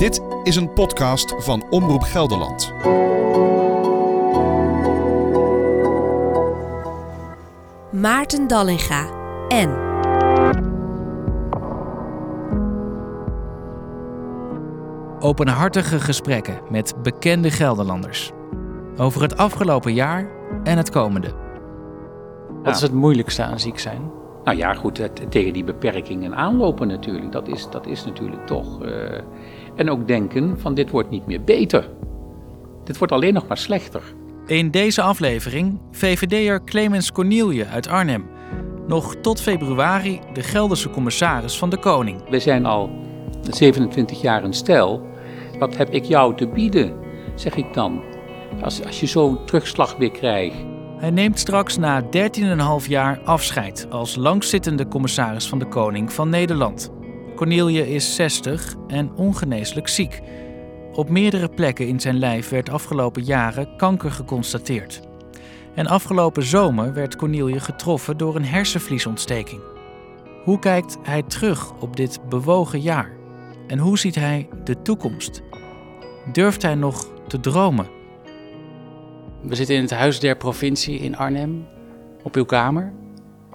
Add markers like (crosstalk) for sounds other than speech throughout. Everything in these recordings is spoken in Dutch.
Dit is een podcast van Omroep Gelderland. Maarten Dallinga en Openhartige gesprekken met bekende Gelderlanders. Over het afgelopen jaar en het komende. Wat is het moeilijkste aan ziek zijn? Nou ja, goed, het, tegen die beperkingen aanlopen natuurlijk. Dat is, dat is natuurlijk toch. eh, en ook denken van dit wordt niet meer beter. Dit wordt alleen nog maar slechter. In deze aflevering VVD'er Clemens Cornelie uit Arnhem. Nog tot februari de Gelderse commissaris van de Koning. We zijn al 27 jaar een stel. Wat heb ik jou te bieden, zeg ik dan. Als, als je zo'n terugslag weer krijgt. Hij neemt straks na 13,5 jaar afscheid als langzittende commissaris van de Koning van Nederland. Cornelie is 60 en ongeneeslijk ziek. Op meerdere plekken in zijn lijf werd afgelopen jaren kanker geconstateerd. En afgelopen zomer werd Cornelie getroffen door een hersenvliesontsteking. Hoe kijkt hij terug op dit bewogen jaar? En hoe ziet hij de toekomst? Durft hij nog te dromen? We zitten in het Huis der Provincie in Arnhem, op uw kamer.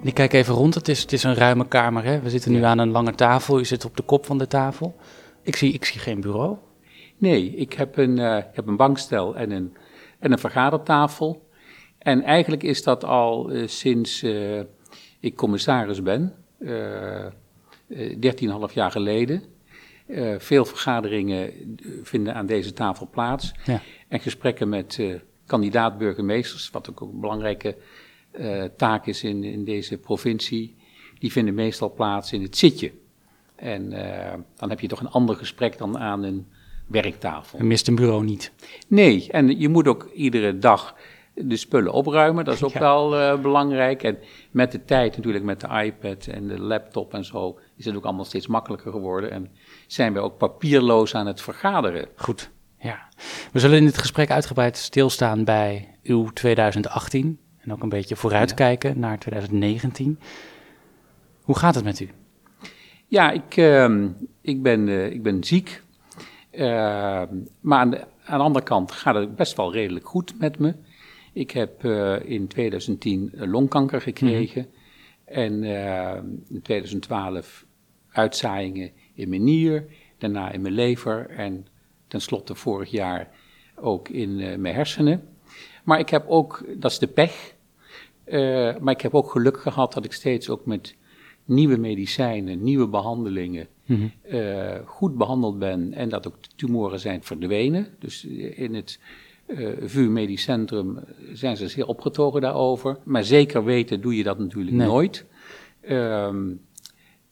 En ik kijk even rond, het is, het is een ruime kamer. Hè? We zitten nu aan een lange tafel, u zit op de kop van de tafel. Ik zie, ik zie geen bureau. Nee, ik heb een, eh, heb een bankstel en een, en een vergadertafel. En eigenlijk is dat al eh, sinds eh, ik commissaris ben, eh eh, 13,5 jaar geleden. Veel vergaderingen vinden aan deze tafel plaats. Ja. En gesprekken met kandidaat-burgemeesters, wat ook een belangrijke taak is in, in deze provincie, die vinden meestal plaats in het zitje. En eh, dan heb je toch een ander gesprek dan aan een werktafel. U mist een bureau niet. Nee, en je moet ook iedere dag de spullen opruimen, dat is ook Ja. wel eh, belangrijk. En met de tijd natuurlijk, met de iPad en de laptop en zo, is het ook allemaal steeds makkelijker geworden. En zijn we ook papierloos aan het vergaderen. Goed, ja. We zullen in dit gesprek uitgebreid stilstaan bij uw 2018 en ook een beetje vooruitkijken naar 2019. Hoe gaat het met u? Ja, ik, ehm, ik, ben, eh, ik ben ziek. Ehm, maar aan de, aan de andere kant gaat het best wel redelijk goed met me. Ik heb eh, in 2010 longkanker gekregen. En eh, in 2012 uitzaaiingen in mijn nier. Daarna in mijn lever. En tenslotte vorig jaar ook in eh, mijn hersenen. Maar ik heb ook, dat is de pech. Eh, maar ik heb ook geluk gehad dat ik steeds ook met nieuwe medicijnen, nieuwe behandelingen eh, goed behandeld ben en dat ook de tumoren zijn verdwenen. Dus eh, in het eh VU Medisch Centrum zijn ze zeer opgetogen daarover. Maar zeker weten doe je dat natuurlijk Nee. nooit. Ehm,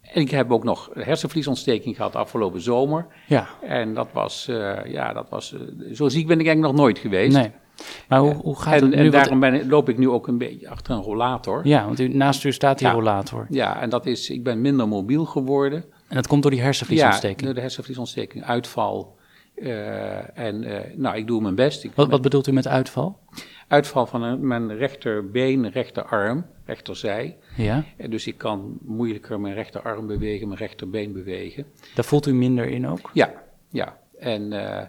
en ik heb ook nog hersenvliesontsteking gehad afgelopen zomer. Ja, En dat was, ja, dat was, zo ziek ben ik eigenlijk nog nooit geweest. nee. Maar hoe, hoe gaat en het nu? en daarom ben, loop ik nu ook een beetje achter een rollator. ja, want u, naast u staat die Ja. rollator. Ja, en dat is, ik ben minder mobiel geworden. En dat komt door die Ja, hersenvliesontsteking. door de hersenvliesontsteking, uitval. eh, en eh, nou, ik doe mijn best. Ik, Wat, wat bedoelt u met uitval? Uitval van een- mijn rechterbeen, rechterarm, rechterzij. Ja, En dus ik kan moeilijker mijn rechterarm bewegen, mijn rechterbeen bewegen. daar voelt u minder in ook? Ja, ja. En eh,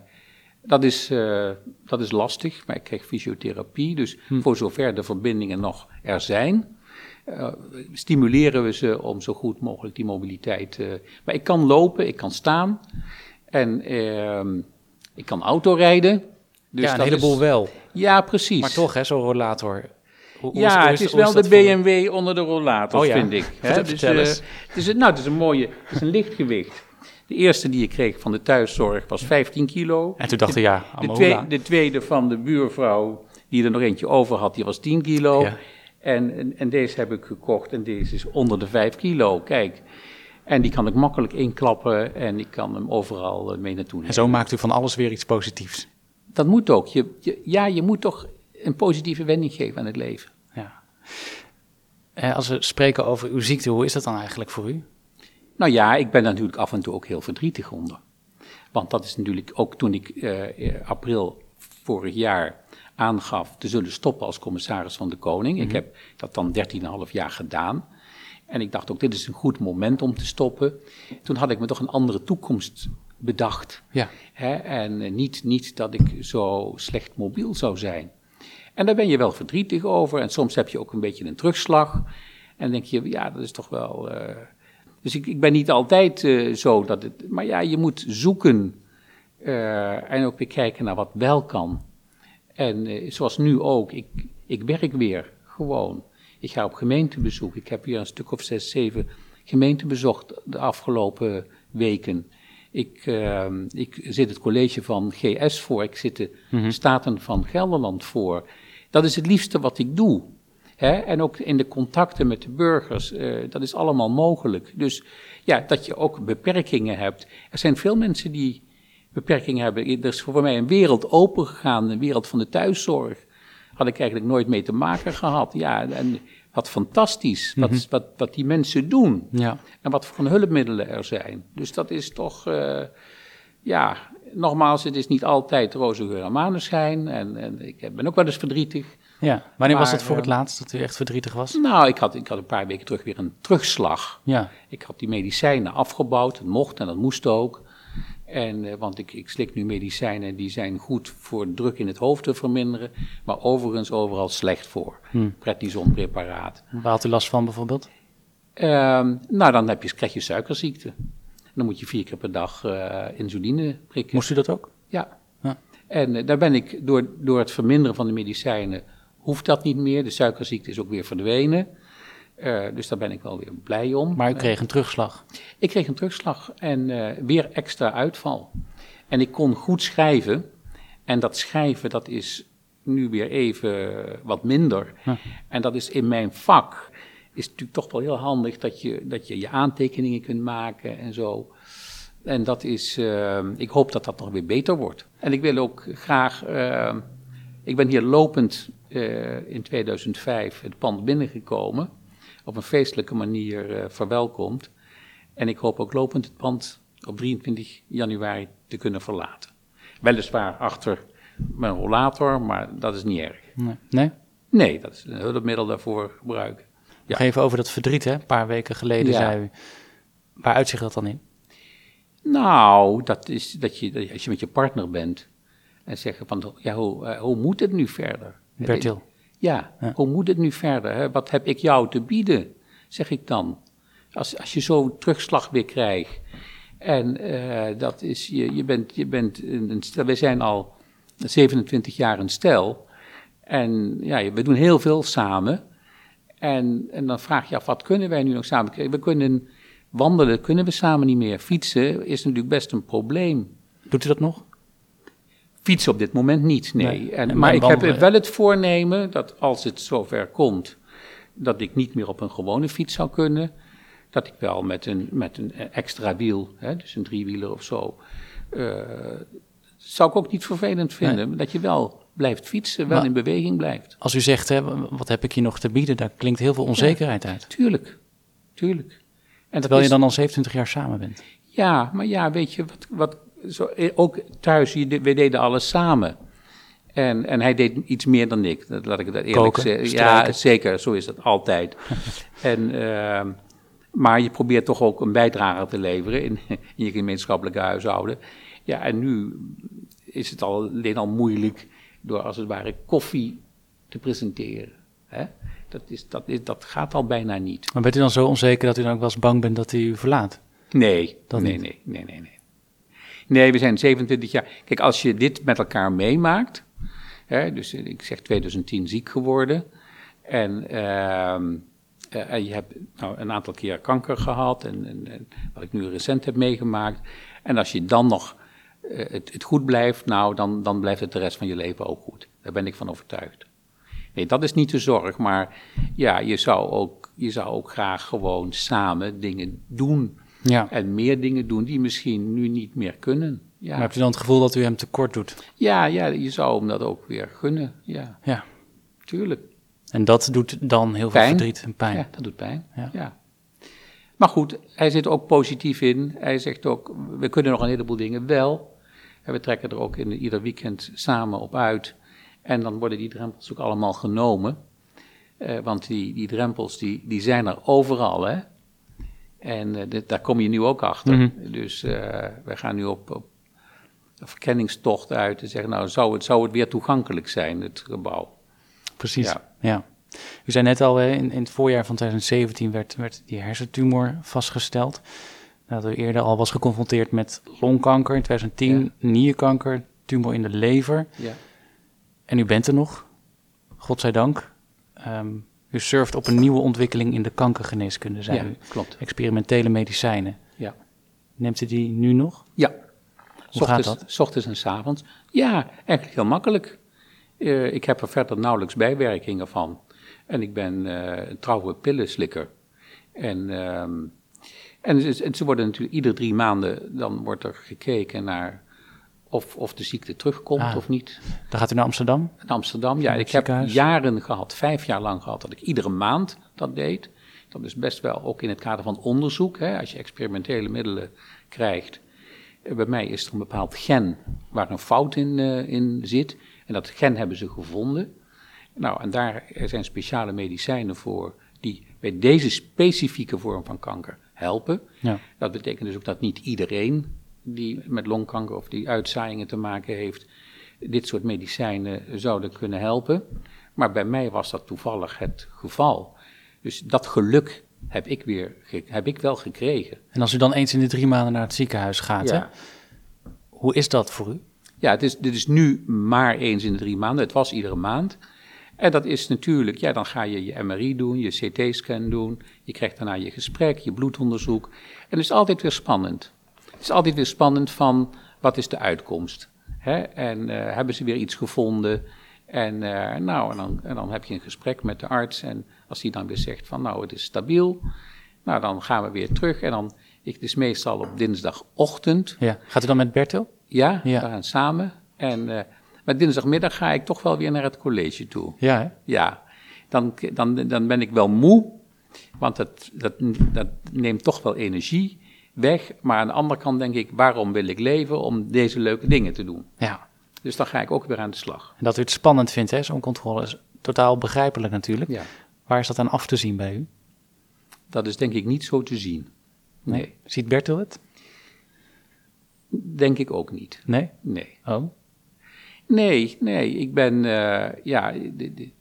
dat, is, eh, dat is lastig, maar ik krijg fysiotherapie. Dus voor zover de verbindingen nog er zijn, eh, stimuleren we ze om zo goed mogelijk die mobiliteit. eh maar ik kan lopen, ik kan staan en ehm, ik kan autorijden. Dus ja, een dat heleboel is- wel. Ja, precies. Maar toch, hè, zo'n rollator. Hoe- hoe ja, hoe het is hoe wel de voor? BMW onder de rollators, Oh ja. vind ik. (laughs) Vertel- Dus, het, is, nou, het is een mooie, het is een lichtgewicht. De eerste die ik kreeg van de thuiszorg was 15 kilo. En toen dacht ja, De, Amola. twee- de tweede van de buurvrouw, die er nog eentje over had, die was 10 kilo. Ja. En, en, en deze heb ik gekocht en deze is onder de 5 kilo. Kijk. En die kan ik makkelijk inklappen en ik kan hem overal eh, mee naartoe En nemen. zo maakt u van alles weer iets positiefs. Dat moet ook. Je, je- ja, je moet toch een positieve wending geven aan het leven. Ja. Eh, als we spreken over uw ziekte, hoe is dat dan eigenlijk voor u? Nou ja, ik ben daar natuurlijk af en toe ook heel verdrietig onder. Want dat is natuurlijk ook toen ik eh, eh, april vorig jaar aangaf te zullen stoppen als commissaris van de Koning. Ik heb dat dan 13,5 jaar gedaan. En ik dacht ook, dit is een goed moment om te stoppen. Toen had ik me toch een andere toekomst bedacht. Ja. Hè? En eh, niet, niet dat ik zo slecht mobiel zou zijn. En daar ben je wel verdrietig over. En soms heb je ook een beetje een terugslag. En denk je, ja, dat is toch wel. eh, Dus ik, ik ben niet altijd eh, zo dat het. Maar ja, je moet zoeken. eh, en ook weer kijken naar wat wel kan. En eh, zoals nu ook, ik, ik werk weer gewoon. Ik ga op gemeentebezoek. Ik heb hier een stuk of zes, zeven gemeenten bezocht de afgelopen weken. Ik, ik zit het college van GS voor, ik zit de Staten van Gelderland voor. Dat is het liefste wat ik doe. Hè? En ook in de contacten met de burgers, eh, dat is allemaal mogelijk. Dus ja, dat je ook beperkingen hebt. Er zijn veel mensen die beperkingen hebben. Er is voor mij een wereld opengegaan, een wereld van de thuiszorg. Had ik eigenlijk nooit mee te maken gehad. Ja, en wat fantastisch, wat, wat, wat die mensen doen. Ja. En wat voor hulpmiddelen er zijn. Dus dat is toch, eh, ja, nogmaals, het is niet altijd roze geur en maneschijn. En, en ik ben ook wel eens verdrietig. Ja. Wanneer was het voor het eh, laatst dat u echt verdrietig was? Nou, ik had, ik had een paar weken terug weer een terugslag. Ja. Ik had die medicijnen afgebouwd, dat mocht en dat moest ook. En, eh, want ik, ik slik nu medicijnen die zijn goed voor druk in het hoofd te verminderen, maar overigens overal slecht voor. Hm. Prednisonpreparaat. Waar had u last van bijvoorbeeld? Ehm, nou, dan heb je, krijg je suikerziekte. Dan moet je vier keer per dag eh, insuline prikken. Moest u dat ook? Ja. Ja. En daar ben ik door, door het verminderen van de medicijnen, hoeft dat niet meer. De suikerziekte is ook weer verdwenen. Eh, dus daar ben ik wel weer blij om. Maar u kreeg een terugslag. Ik kreeg een terugslag en eh, weer extra uitval. En ik kon goed schrijven. En dat schrijven, dat is nu weer even wat minder. En dat is in mijn vak, is natuurlijk toch wel heel handig dat je dat je, je aantekeningen kunt maken en zo. En dat is, eh, ik hoop dat dat nog weer beter wordt. En ik wil ook graag, ik ben hier lopend eh, in 2005 het pand binnengekomen. Op een feestelijke manier eh, verwelkomd. En ik hoop ook lopend het pand op 23 januari te kunnen verlaten. Weliswaar achter mijn rollator, maar dat is niet erg. Nee? nee? Nee, dat is een hulpmiddel daarvoor gebruiken. Ja. Even over dat verdriet, hè? Een paar weken geleden Ja. zei u. Waar uitzicht dat dan in? Nou, dat is dat je- als je met je partner bent en zeggen van, ja, hoe, eh, hoe moet het nu verder? Bertil. Ja, Ja. hoe moet het nu verder? Hè? Wat heb ik jou te bieden, zeg ik dan. Als, als je zo'n terugslag weer krijgt. En eh, dat is, je, je bent, je bent een, een stel, wij zijn al 27 jaar een stel. En ja, we doen heel veel samen. En, en dan vraag je af, wat kunnen wij nu nog samen? We kunnen wandelen, kunnen we samen niet meer. Fietsen is natuurlijk best een probleem. Doet u dat nog? Fietsen op dit moment niet, nee. Nee. En, maar ik heb wel het voornemen dat als het zover komt, dat ik niet meer op een gewone fiets zou kunnen. Dat ik wel met een, met een extra wiel, hè, dus een driewieler of zo. eh, zou ik ook niet vervelend vinden. Dat je wel blijft fietsen, wel Maar- in beweging blijft. Als u zegt, hè, wat heb ik hier nog te bieden, daar klinkt heel veel onzekerheid uit. Tuurlijk, tuurlijk. En Terwijl je dan al 27 jaar samen bent. Ja, maar ja, weet je, wat, wat, zo, eh, ook thuis, we deden alles samen. En, en hij deed iets meer dan ik, dat laat ik het eerlijk Koken, zeggen. Ja, zeker, zo is dat altijd. (laughs) en, ehm, maar je probeert toch ook een bijdrage te leveren in, in je gemeenschappelijke huishouden. Ja, en nu is het al, alleen al moeilijk door als het ware koffie te presenteren. Hè? Dat, is, dat, is, dat gaat al bijna niet. Maar bent u dan zo onzeker dat u dan ook wel eens bang bent dat hij u verlaat? Nee, Dat nee, nee, nee, nee, nee. Nee, we zijn 27 jaar. Kijk, als je dit met elkaar meemaakt, hè, dus eh, ik zeg 2010 ziek geworden, en, ehm, eh, en je hebt nou, een aantal keer kanker gehad, en, en, wat ik nu recent heb meegemaakt, en als je dan nog eh, het, het goed blijft, nou, dan, dan blijft het de rest van je leven ook goed. Daar ben ik van overtuigd. Nee, dat is niet de zorg, maar ja, je zou ook, je zou ook graag gewoon samen dingen doen. Ja. En meer dingen doen die misschien nu niet meer kunnen. Maar Ja, hebt u dan het gevoel dat u hem tekort doet? ja, ja je zou hem dat ook weer gunnen. Ja, Ja. tuurlijk. En dat doet dan heel veel verdriet en pijn. Ja, dat doet pijn. Ja. Ja. Maar goed, hij zit ook positief in. Hij zegt ook, we kunnen nog een heleboel dingen wel. En we trekken er ook in ieder weekend samen op uit. En dan worden die drempels ook allemaal genomen. Eh, want die, die drempels die, die zijn er overal. Hè? En eh, dit, daar kom je nu ook achter. Mhm. Dus eh wij gaan nu op, op een verkenningstocht uit en zeggen, nou, zou het, zou het weer toegankelijk zijn, het gebouw? Precies. Ja. Ja. U zei net al, in, in het voorjaar van 2017 werd, werd die hersentumor vastgesteld. Dat u eerder al was geconfronteerd met longkanker in 2010, nierkanker, tumor in de lever. Ja. En u bent er nog, godzijdank. Ehm u surft op een nieuwe ontwikkeling in de kankergeneeskunde, zei ja, u. klopt. Experimentele medicijnen. Ja. Neemt u die nu nog? Ja. Hoe gaat Ochtends- S ochtends en s avonds. Ja, eigenlijk heel makkelijk. Eh, ik heb er verder nauwelijks bijwerkingen van. En ik ben eh, een trouwe pillenslikker. En, ehm, en, ze, en ze worden natuurlijk iedere drie maanden, dan wordt er gekeken naar of, of de ziekte terugkomt Ah. of niet. Dan gaat u naar Amsterdam? In Amsterdam, ja, ik heb jaren gehad, vijf jaar lang gehad, dat ik iedere maand dat deed. Dat is best wel ook in het kader van onderzoek, hè, als je experimentele middelen krijgt. Eh, Bij mij is er een bepaald gen waar een fout in, eh, in zit. En dat gen hebben ze gevonden. Nou, en daar zijn speciale medicijnen voor die bij deze specifieke vorm van kanker helpen. Ja. Dat betekent dus ook dat niet iedereen die met longkanker of die uitzaaiingen te maken heeft, dit soort medicijnen zouden kunnen helpen. Maar bij mij was dat toevallig het geval. Dus dat geluk heb ik, weer, heb ik wel gekregen. En als u dan eens in de drie maanden naar het ziekenhuis gaat, hè, hoe is dat voor u? ja het is, dit is nu maar eens in de drie maanden. Het was iedere maand. En dat is natuurlijk, ja, dan ga je je MRI doen, je CT-scan doen. Je krijgt daarna je gesprek, je bloedonderzoek. En het is altijd weer spannend. Het is altijd weer spannend van, wat is de uitkomst? Hè? En eh, hebben ze weer iets gevonden? En, eh, nou, en, dan, en dan heb je een gesprek met de arts. En als die dan weer zegt van, nou, het is stabiel. Nou, dan gaan we weer terug. En dan, ik, het is meestal op dinsdagochtend. Ja. Gaat u dan met Bertel? Ja, Ja. we gaan samen. En, eh, maar dinsdagmiddag ga ik toch wel weer naar het college toe. Ja, hè? Ja, dan, dan, dan ben ik wel moe, want dat, dat, dat neemt toch wel energie weg. Maar aan de andere kant denk ik, waarom wil ik leven? Om deze leuke dingen te doen. Ja. Dus dan ga ik ook weer aan de slag. En dat u het spannend vindt, hè, zo'n controle, is totaal begrijpelijk natuurlijk. Ja, Waar is dat aan af te zien bij u? dat is denk ik niet zo te zien. Nee, Ziet Bertel het? denk ik ook niet. Nee? Nee. Oh. Nee, nee, ik ben, eh, ja, de- de-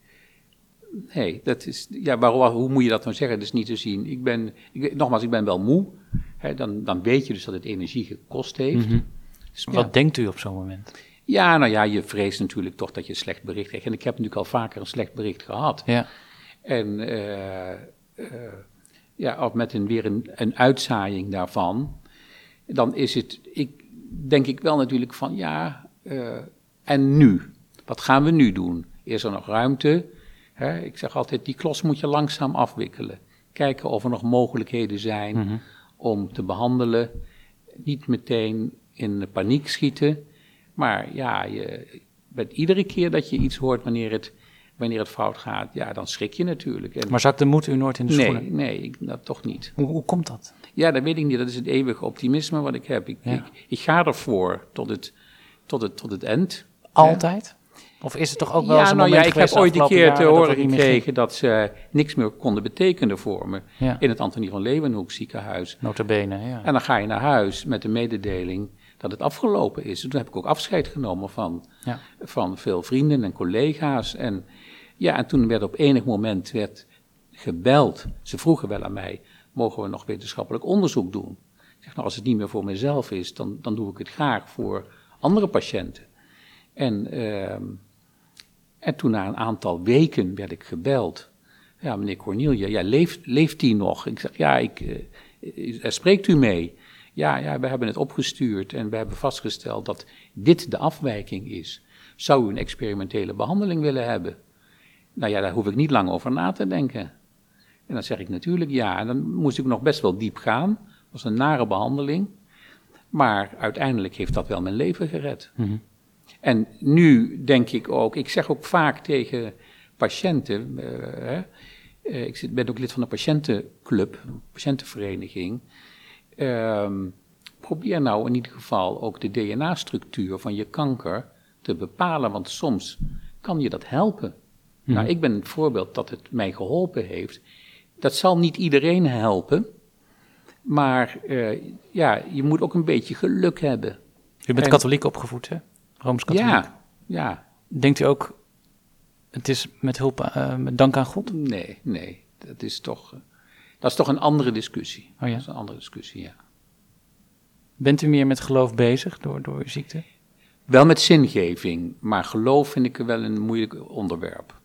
nee, dat is, ja, waarom, hoe moet je dat nou zeggen? Dat is niet te zien. Ik ben, ik, nogmaals, ik ben wel moe. Hè, dan, dan weet je dus dat het energie gekost heeft. Mhm. Dus, ja. Wat denkt u op zo'n moment? Ja, nou ja, je vreest natuurlijk toch dat je een slecht bericht krijgt. En ik heb natuurlijk al vaker een slecht bericht gehad. Ja. En eh, eh, ja, of met een, weer een, een uitzaaiing daarvan, dan is het, ik, denk ik wel natuurlijk van, ja, eh, en nu? Wat gaan we nu doen? Is er nog ruimte? Hè, ik zeg altijd, die klos moet je langzaam afwikkelen. Kijken of er nog mogelijkheden zijn Mhm. Om te behandelen. Niet meteen in paniek schieten. Maar ja, je, met iedere keer dat je iets hoort wanneer het, wanneer het fout gaat, ja, dan schrik je natuurlijk. En Maar zakt de moed u nooit in de nee, schoenen? nee, ik, dat toch niet. Hoe, hoe komt dat? Ja, dat weet ik niet. Dat is het eeuwige optimisme wat ik heb. Ik, Ja. ik, ik ga ervoor tot het, tot het, tot het eind. Altijd? Of is het toch ook wel ja, een nou ja, ik heb ooit een keer te horen ging? gekregen dat ze niks meer konden betekenen voor me. Ja, In het Antonie van Leeuwenhoek ziekenhuis. notabene, ja. En dan ga je naar huis met de mededeling dat het afgelopen is. En toen heb ik ook afscheid genomen van, Ja. van veel vrienden en collega's. En, ja, en toen werd op enig moment werd gebeld. Ze vroegen wel aan mij, mogen we nog wetenschappelijk onderzoek doen? Ik zeg, nou, als het niet meer voor mezelf is, dan, dan doe ik het graag voor andere patiënten. En, ehm, en toen na een aantal weken werd ik gebeld. Ja, meneer Cornelia, ja, leeft, leeft die nog? Ik zeg, ja, ik, eh, eh, spreekt u mee? Ja, ja, we hebben het opgestuurd en we hebben vastgesteld dat dit de afwijking is. Zou u een experimentele behandeling willen hebben? Nou ja, daar hoef ik niet lang over na te denken. En dan zeg ik natuurlijk ja. En dan moest ik nog best wel diep gaan. Dat was een nare behandeling. Maar uiteindelijk heeft dat wel mijn leven gered. Mhm. En nu denk ik ook, ik zeg ook vaak tegen patiënten, eh, eh, ik ben ook lid van een patiëntenclub, een patiëntenvereniging. Ehm, probeer nou in ieder geval ook de DNA-structuur van je kanker te bepalen, want soms kan je dat helpen. Mhm. Nou, ik ben het voorbeeld dat het mij geholpen heeft. Dat zal niet iedereen helpen, Maar eh, ja, je moet ook een beetje geluk hebben. U bent En- katholiek opgevoed, hè? Rooms-katholiek. Ja, ja. Denkt u ook, het is met hulp, eh, met dank aan God? Nee, nee. Dat is toch, eh, dat is toch een andere discussie. Oh ja. Dat is een andere discussie, ja. Bent u meer met geloof bezig door, door uw ziekte? Wel met zingeving, maar geloof vind ik wel een moeilijk onderwerp.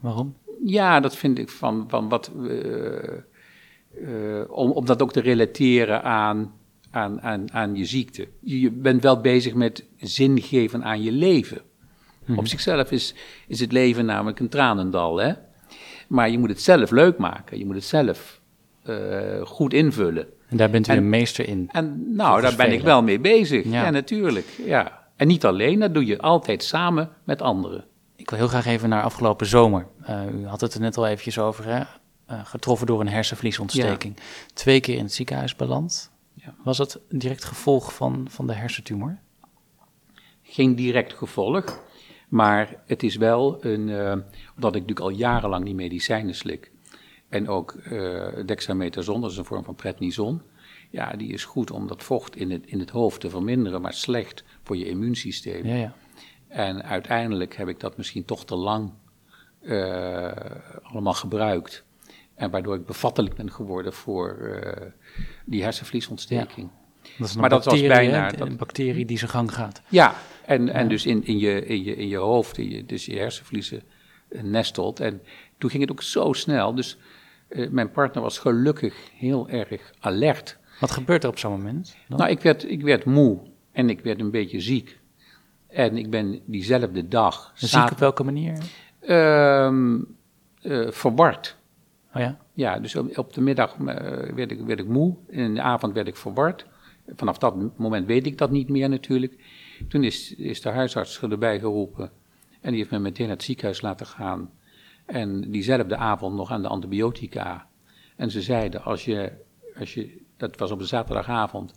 Waarom? Ja, dat vind ik van, van wat. eh, om, om dat ook te relateren aan, aan, aan, aan je ziekte. Je bent wel bezig met zin geven aan je leven. Op zichzelf is, is het leven namelijk een tranendal, hè? Maar je moet het zelf leuk maken. Je moet het zelf eh, goed invullen. En daar bent u En- een meester in. En nou, daar ben ik wel mee bezig. Ja. Ja, natuurlijk. Ja. En niet alleen, dat doe je altijd samen met anderen. Ik wil heel graag even naar afgelopen zomer. Eh, u had het er net al eventjes over, hè? Eh, getroffen door een hersenvliesontsteking. Twee keer in het ziekenhuis beland. Ja. Was dat een direct gevolg van, van de hersentumor? Geen direct gevolg, maar het is wel een. eh, omdat ik natuurlijk al jarenlang die medicijnen slik. En ook eh dexamethason, dat is een vorm van prednison. Ja, die is goed om dat vocht in het, in het hoofd te verminderen, maar slecht voor je immuunsysteem. Ja, ja. En uiteindelijk heb ik dat misschien toch te lang eh, allemaal gebruikt. En waardoor ik bevattelijk ben geworden voor eh, die hersenvliesontsteking. Dat is een Maar dat was bijna- dat- Een bacterie die zijn gang gaat. Ja, en, en dus in, in, je, in, je, in je hoofd, in je, dus je hersenvliezen eh, nestelt. En toen ging het ook zo snel. Dus eh, mijn partner was gelukkig heel erg alert. Wat gebeurt er op zo'n moment? dan? Nou, ik werd, ik werd moe en ik werd een beetje ziek. En ik ben diezelfde dag Ziek op welke manier? Ehm, eh, verward. Oh ja? Ja, dus op, op de middag eh, werd, ik, werd ik moe. En in de avond werd ik verward. Vanaf dat moment weet ik dat niet meer natuurlijk. Toen is, is de huisarts erbij geroepen. En die heeft me meteen naar het ziekenhuis laten gaan. En diezelfde avond nog aan de antibiotica. En ze zeiden, als je, als je, dat was op een zaterdagavond,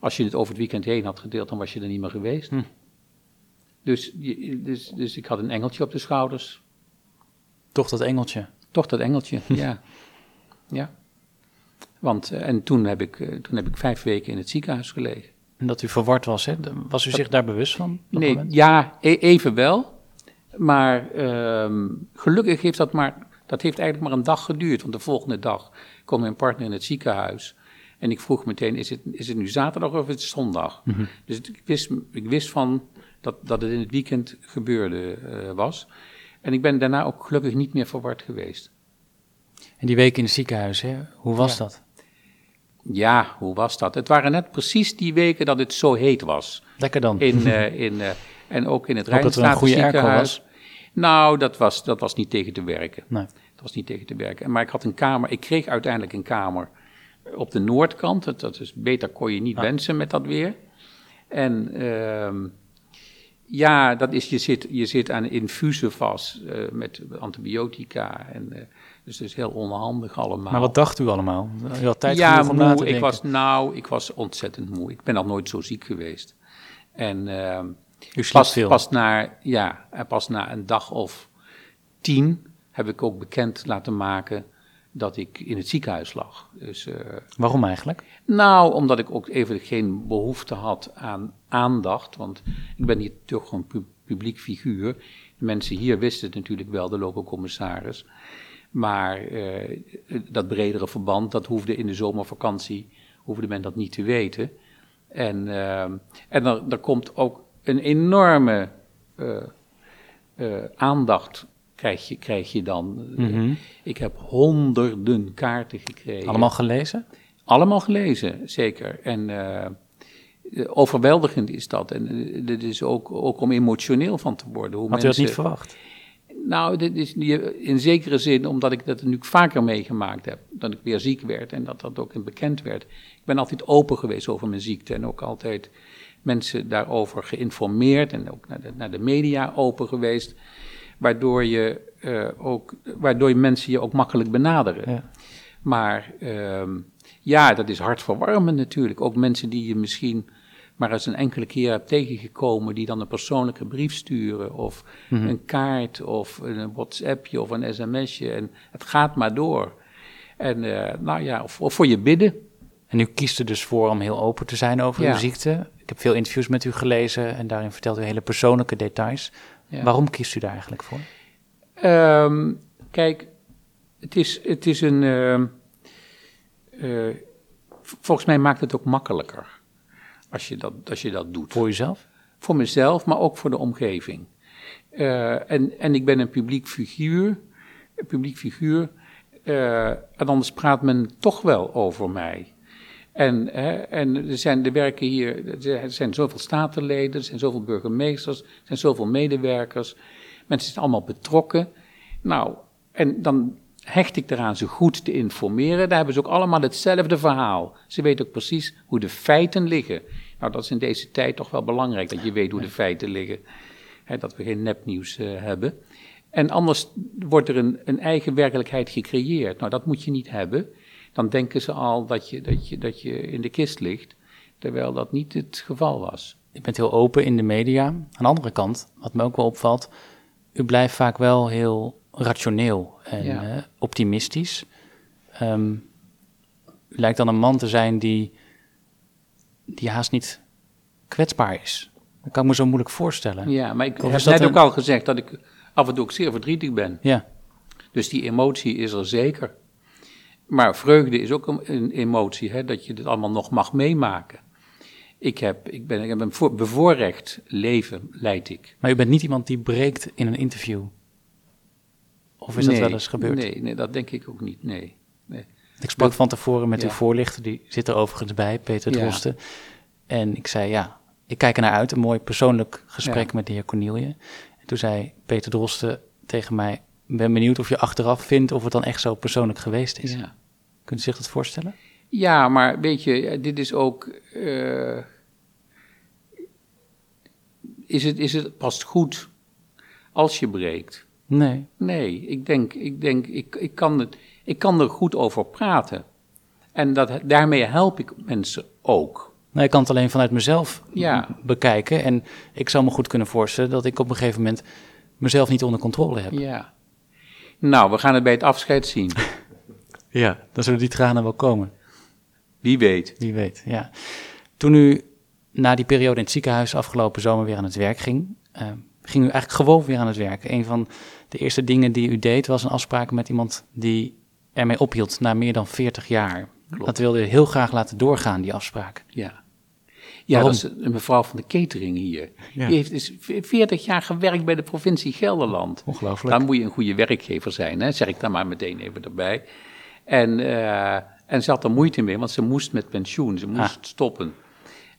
als je het over het weekend heen had gedeeld, dan was je er niet meer geweest. Hm. Dus, dus, dus ik had een engeltje op de schouders. Toch dat engeltje. Toch dat engeltje, (laughs) ja. Ja. Want, eh, en toen heb, ik, eh, toen heb ik vijf weken in het ziekenhuis gelegen. En dat u verward was, hè? Was u zich daar bewust van? Nee, moment? ja, e- even wel. Maar ehm, gelukkig heeft dat maar, dat heeft eigenlijk maar een dag geduurd. Want de volgende dag kwam mijn partner in het ziekenhuis. En ik vroeg meteen, is het, is het nu zaterdag of is het zondag? Mhm. Dus ik wist, ik wist van dat, dat het in het weekend gebeurde eh, was. En ik ben daarna ook gelukkig niet meer verward geweest. En die week in het ziekenhuis, hè? Hoe was Ja. dat? Ja, hoe was dat? Het waren net precies die weken dat het zo heet was. Lekker dan. In, eh, in, eh, en ook in het was. Nou, dat was, dat was niet tegen te werken. Nee. Dat was niet tegen te werken. Maar ik had een kamer, ik kreeg uiteindelijk een kamer op de noordkant. Dat, dat is, beter kon je niet Ah. wensen met dat weer. En ehm, ja, dat is, je, zit, je zit aan infusen vast eh, met antibiotica. En, eh, dus het is heel onhandig allemaal. Maar wat dacht u allemaal? U had tijd ja, om na Ik was, nou, ik was ontzettend moe. Ik ben al nooit zo ziek geweest. En ehm, U pas, veel. pas, na, ja, pas na een dag of tien heb ik ook bekend laten maken dat ik in het ziekenhuis lag. Dus, eh, Waarom eigenlijk? nou, omdat ik ook even geen behoefte had aan aandacht. Want ik ben hier toch een pu- publiek figuur. De mensen hier wisten het natuurlijk wel, de lokale commissaris. Maar eh, dat bredere verband, dat hoefde in de zomervakantie, hoefde men dat niet te weten. En, eh, en er, er komt ook een enorme aandacht krijg je, krijg je dan. Mhm. Ik heb honderden kaarten gekregen. Allemaal gelezen? Allemaal gelezen, zeker. En eh, eh, overweldigend is dat. En eh, dit is ook, ook om emotioneel van te worden. Hoe Had u dat mensen, niet verwacht? Nou, dit is in zekere zin omdat ik dat nu vaker meegemaakt heb. Dat ik weer ziek werd en dat dat ook bekend werd. Ik ben altijd open geweest over mijn ziekte en ook altijd mensen daarover geïnformeerd en ook naar de, naar de media open geweest. Waardoor, je, eh, ook, waardoor je mensen je ook makkelijk benaderen. Ja. Maar ehm, ja, dat is hartverwarmend natuurlijk. Ook mensen die je misschien maar eens een enkele keer hebt tegengekomen, die dan een persoonlijke brief sturen, of Mhm. een kaart, of een WhatsAppje, of een sms'je. En het gaat maar door. En eh, nou ja, of, of voor je bidden. En u kiest er dus voor om heel open te zijn over Ja. uw ziekte. Ik heb veel interviews met u gelezen en daarin vertelt u hele persoonlijke details. Ja. Waarom kiest u daar eigenlijk voor? Ehm, kijk, het is, het is een. ehm, eh, volgens mij maakt het ook makkelijker als je dat, als je dat doet. Voor uzelf? Voor mezelf, maar ook voor de omgeving. Eh, en, en ik ben een publiek figuur. Een publiek figuur. eh, en anders praat men toch wel over mij. En, hè, en er, zijn, er werken hier, er zijn zoveel statenleden, er zijn zoveel burgemeesters, er zijn zoveel medewerkers. Mensen zijn allemaal betrokken. Nou, en dan hecht ik eraan ze goed te informeren. Daar hebben ze ook allemaal hetzelfde verhaal. Ze weten ook precies hoe de feiten liggen. Nou, dat is in deze tijd toch wel belangrijk, dat je weet hoe de feiten liggen. Hè, dat we geen nepnieuws eh, hebben. En anders wordt er een, een eigen werkelijkheid gecreëerd. Nou, dat moet je niet hebben. Dan denken ze al dat je, dat, je, dat je in de kist ligt, terwijl dat niet het geval was. U bent heel open in de media. Aan de andere kant, wat me ook wel opvalt, u blijft vaak wel heel rationeel en Ja. eh, optimistisch. Ehm, u lijkt dan een man te zijn die, die haast niet kwetsbaar is. Dat kan ik me zo moeilijk voorstellen. Ja, maar ik heb net een- ook al gezegd dat ik af en toe ook zeer verdrietig ben. Ja. Dus die emotie is er zeker. Maar vreugde is ook een, emotie, hè, dat je dit allemaal nog mag meemaken. Ik heb, ik ben, ik heb een voor- bevoorrecht leven, leid ik. Maar u bent niet iemand die breekt in een interview. Of is dat wel eens gebeurd? Nee, nee, dat denk ik ook niet, nee. nee. Ik sprak Dat- van tevoren met ja. uw voorlichter, die zit er overigens bij, Peter Ja. Drosten. En ik zei, ja, ik kijk er naar uit, een mooi persoonlijk gesprek Ja. met de heer Cornelie. En toen zei Peter Drosten tegen mij, ben benieuwd of je achteraf vindt of het dan echt zo persoonlijk geweest is. Ja. Kunt u zich dat voorstellen? Ja, maar weet je, dit is ook. eh, is, het, is het pas goed als je breekt? Nee. Nee, ik denk, ik, denk ik, ik, kan het, ik kan er goed over praten. En dat, daarmee help ik mensen ook. Nou, ik kan het alleen vanuit mezelf Ja. bekijken. En ik zou me goed kunnen voorstellen dat ik op een gegeven moment mezelf niet onder controle heb. Ja. Nou, we gaan het bij het afscheid zien. (laughs) Ja, dan zullen die tranen wel komen. Wie weet. Wie weet, ja. Toen u na die periode in het ziekenhuis afgelopen zomer weer aan het werk ging, eh, ging u eigenlijk gewoon weer aan het werk. Een van de eerste dingen die u deed was een afspraak met iemand die ermee ophield na meer dan 40 jaar. Klopt. Dat wilde u heel graag laten doorgaan, die afspraak. Ja. Ja, Waarom? dat is een mevrouw van de catering hier. Ja. Die heeft dus 40 jaar gewerkt bij de provincie Gelderland. Ongelooflijk. Dan moet je een goede werkgever zijn, hè? zeg ik dan maar meteen even erbij. En, eh, en ze had er moeite mee, want ze moest met pensioen, ze moest Ah. stoppen.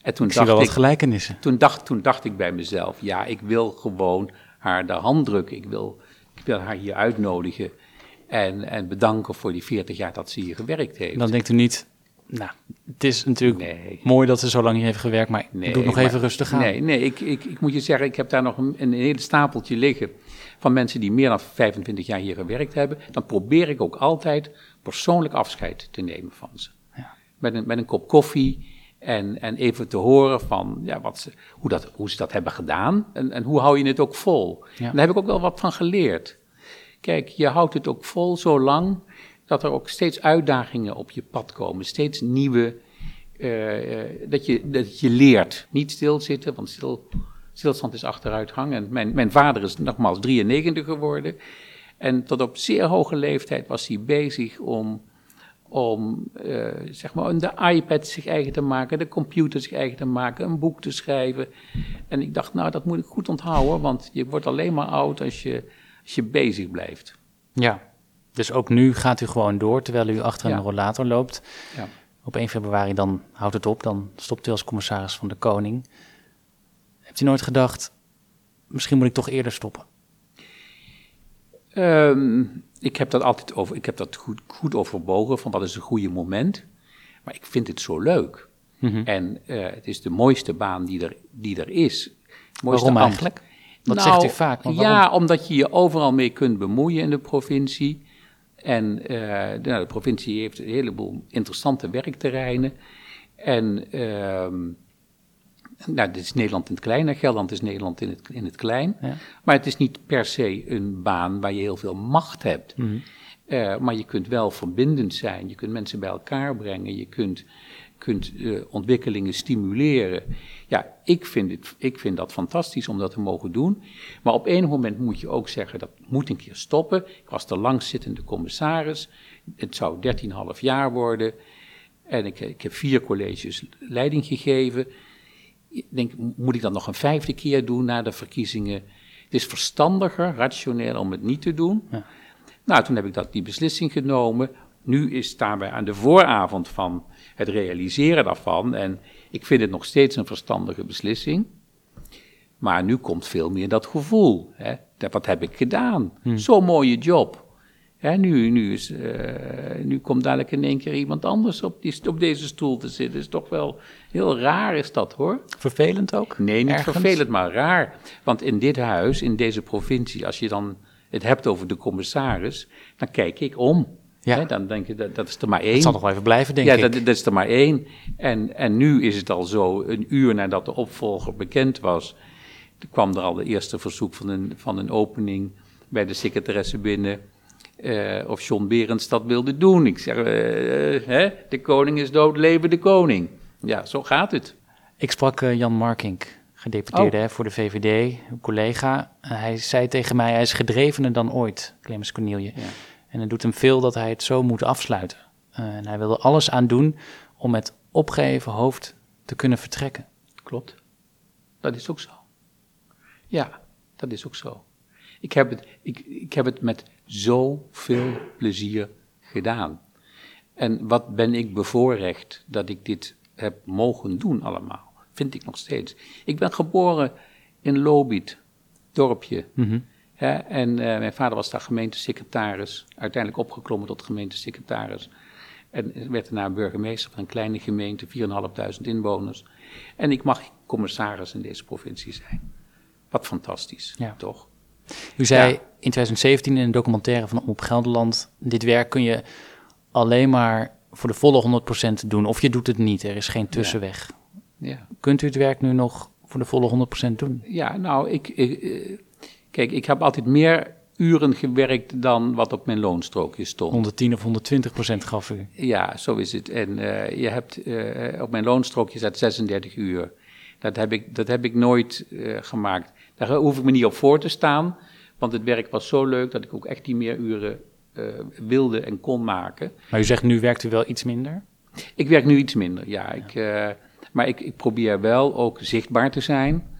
En toen Ik zie wel dacht wat ik, gelijkenissen. toen dacht, toen dacht ik bij mezelf, ja, ik wil gewoon haar de hand drukken. Ik wil, ik wil haar hier uitnodigen en, en bedanken voor die 40 jaar dat ze hier gewerkt heeft. Dan denkt u niet, nou, het is natuurlijk Nee. mooi dat ze zo lang hier heeft gewerkt, maar Nee, doe het nog maar- even rustig aan. Nee, nee ik, ik, ik moet je zeggen, ik heb daar nog een, een hele stapeltje liggen van mensen die meer dan 25 jaar hier gewerkt hebben. Dan probeer ik ook altijd persoonlijk afscheid te nemen van ze. Ja. Met, een, met een kop koffie en, en even te horen van ja, wat ze, hoe, dat, hoe ze dat hebben gedaan en, en hoe hou je het ook vol. Ja. Daar heb ik ook wel wat van geleerd. Kijk, je houdt het ook vol zo lang dat er ook steeds uitdagingen op je pad komen, steeds nieuwe eh, eh, dat, je, dat je leert. Niet stilzitten, want stil, stilstand is achteruitgang. En mijn, mijn vader is nogmaals 93 geworden. En tot op zeer hoge leeftijd was hij bezig om, om eh, zeg maar, de iPad zich eigen te maken, de computer zich eigen te maken, een boek te schrijven. En ik dacht, nou, dat moet ik goed onthouden, want je wordt alleen maar oud als je, als je bezig blijft. Ja, dus ook nu gaat u gewoon door terwijl u achter een Ja. rollator loopt. Ja. Op 1 februari dan houdt het op, dan stopt u als commissaris van de Koning. Heeft u nooit gedacht, misschien moet ik toch eerder stoppen? Ehm, ik heb dat altijd over, ik heb dat goed, goed overwogen, van wat is een goede moment. Maar ik vind het zo leuk. Mhm. En eh, het is de mooiste baan die er, die er is. Mooiste Waarom eigenlijk? Dat Nou, zegt u vaak, maar waarom? Ja, omdat je je overal mee kunt bemoeien in de provincie. En eh, de, nou, de provincie heeft een heleboel interessante werkterreinen. En ehm, nou, dit is Nederland in het klein, en Gelderland is Nederland in het, in het klein. Ja. Maar het is niet per se een baan waar je heel veel macht hebt. Mhm. Eh, maar je kunt wel verbindend zijn, je kunt mensen bij elkaar brengen, je kunt, kunt eh, ontwikkelingen stimuleren. Ja, ik vind, het, ik vind dat fantastisch om dat te mogen doen. Maar op een moment moet je ook zeggen, dat moet een keer stoppen. Ik was de langzittende commissaris. Het zou 13,5 jaar worden. En ik, ik heb vier colleges leiding gegeven. Ik denk, moet ik dat nog een vijfde keer doen na de verkiezingen? Het is verstandiger, rationeel om het niet te doen. Ja. Nou, toen heb ik dat, die beslissing genomen. Nu is, staan wij aan de vooravond van het realiseren daarvan. En ik vind het nog steeds een verstandige beslissing. Maar nu komt veel meer dat gevoel. Hè? Wat heb ik gedaan? Zo'n mooie job. Hè, nu, nu, is, eh, nu komt dadelijk in één keer iemand anders op, die, op deze stoel te zitten. is toch wel heel raar is dat hoor. Vervelend ook? Nee, niet Ergens? vervelend, maar raar. Want in dit huis, in deze provincie, als je dan het hebt over de commissaris, dan kijk ik om. Ja. Hè, dan denk je, dat, dat is er maar één. Het zal nog wel even blijven, denk ja, ik. dat, dat is er maar één. En, en nu is het al zo, een uur nadat de opvolger bekend was, kwam er al de eerste verzoek van een, van een opening bij de secretaresse binnen. eh, of John Berends dat wilde doen. Ik zeg, eh, eh, hè, de koning is dood, leven de koning. Ja, zo gaat het. Ik sprak Jan Markink, gedeputeerde Oh. hè, voor de VVD, een collega. Hij zei tegen mij, hij is gedrevener dan ooit, Clemens Cornelie. Ja. En het doet hem veel dat hij het zo moet afsluiten. Eh, en hij wil er alles aan doen om met opgeheven hoofd te kunnen vertrekken. Klopt. Dat is ook zo. Ja, dat is ook zo. Ik heb het, ik, ik heb het met zoveel plezier gedaan. En wat ben ik bevoorrecht dat ik dit heb mogen doen allemaal. Vind ik nog steeds. Ik ben geboren in Lobit, dorpje. Hè, en eh, mijn vader was daar gemeentesecretaris. Uiteindelijk opgeklommen tot gemeentesecretaris. En werd daarna burgemeester van een kleine gemeente, 4.500 inwoners. En ik mag commissaris in deze provincie zijn. Wat fantastisch, Ja. toch? U zei Ja. in 2017 in een documentaire van Op Gelderland... dit werk kun je alleen maar voor de volle 100% doen. Of je doet het niet, er is geen tussenweg. Ja, Kunt u het werk nu nog voor de volle 100% doen? ja nou, ik, ik, eh, kijk, ik heb altijd meer uren gewerkt dan wat op mijn loonstrookje stond. 110 of 120% gaf u. Ja, zo is het. En eh, je hebt eh, op mijn loonstrookje staat 36 uur. Dat heb ik, dat heb ik nooit eh, gemaakt. Daar hoef ik me niet op voor te staan, want het werk was zo leuk dat ik ook echt die meer uren wilde en kon maken. Maar u zegt nu werkt u wel iets minder? Ik werk nu iets minder, ja. Ik, maar ik, ik probeer wel ook zichtbaar te zijn.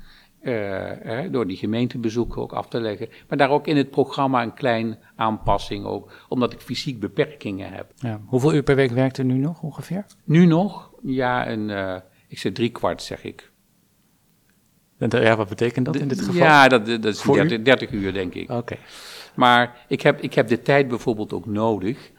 Eh, eh, door die gemeentebezoeken ook af te leggen. Maar daar ook in het programma een klein aanpassing ook. Omdat ik fysiek beperkingen heb. Ja. Hoeveel uur per week werkt u nu nog ongeveer? Nu nog, ja, een, eh, ik zeg drie kwart zeg ik. Ja, wat betekent dat in dit geval? Ja, dat, dat is Voor u? 30, 30 uur denk ik. Oké. Maar ik heb, ik heb de tijd bijvoorbeeld ook nodig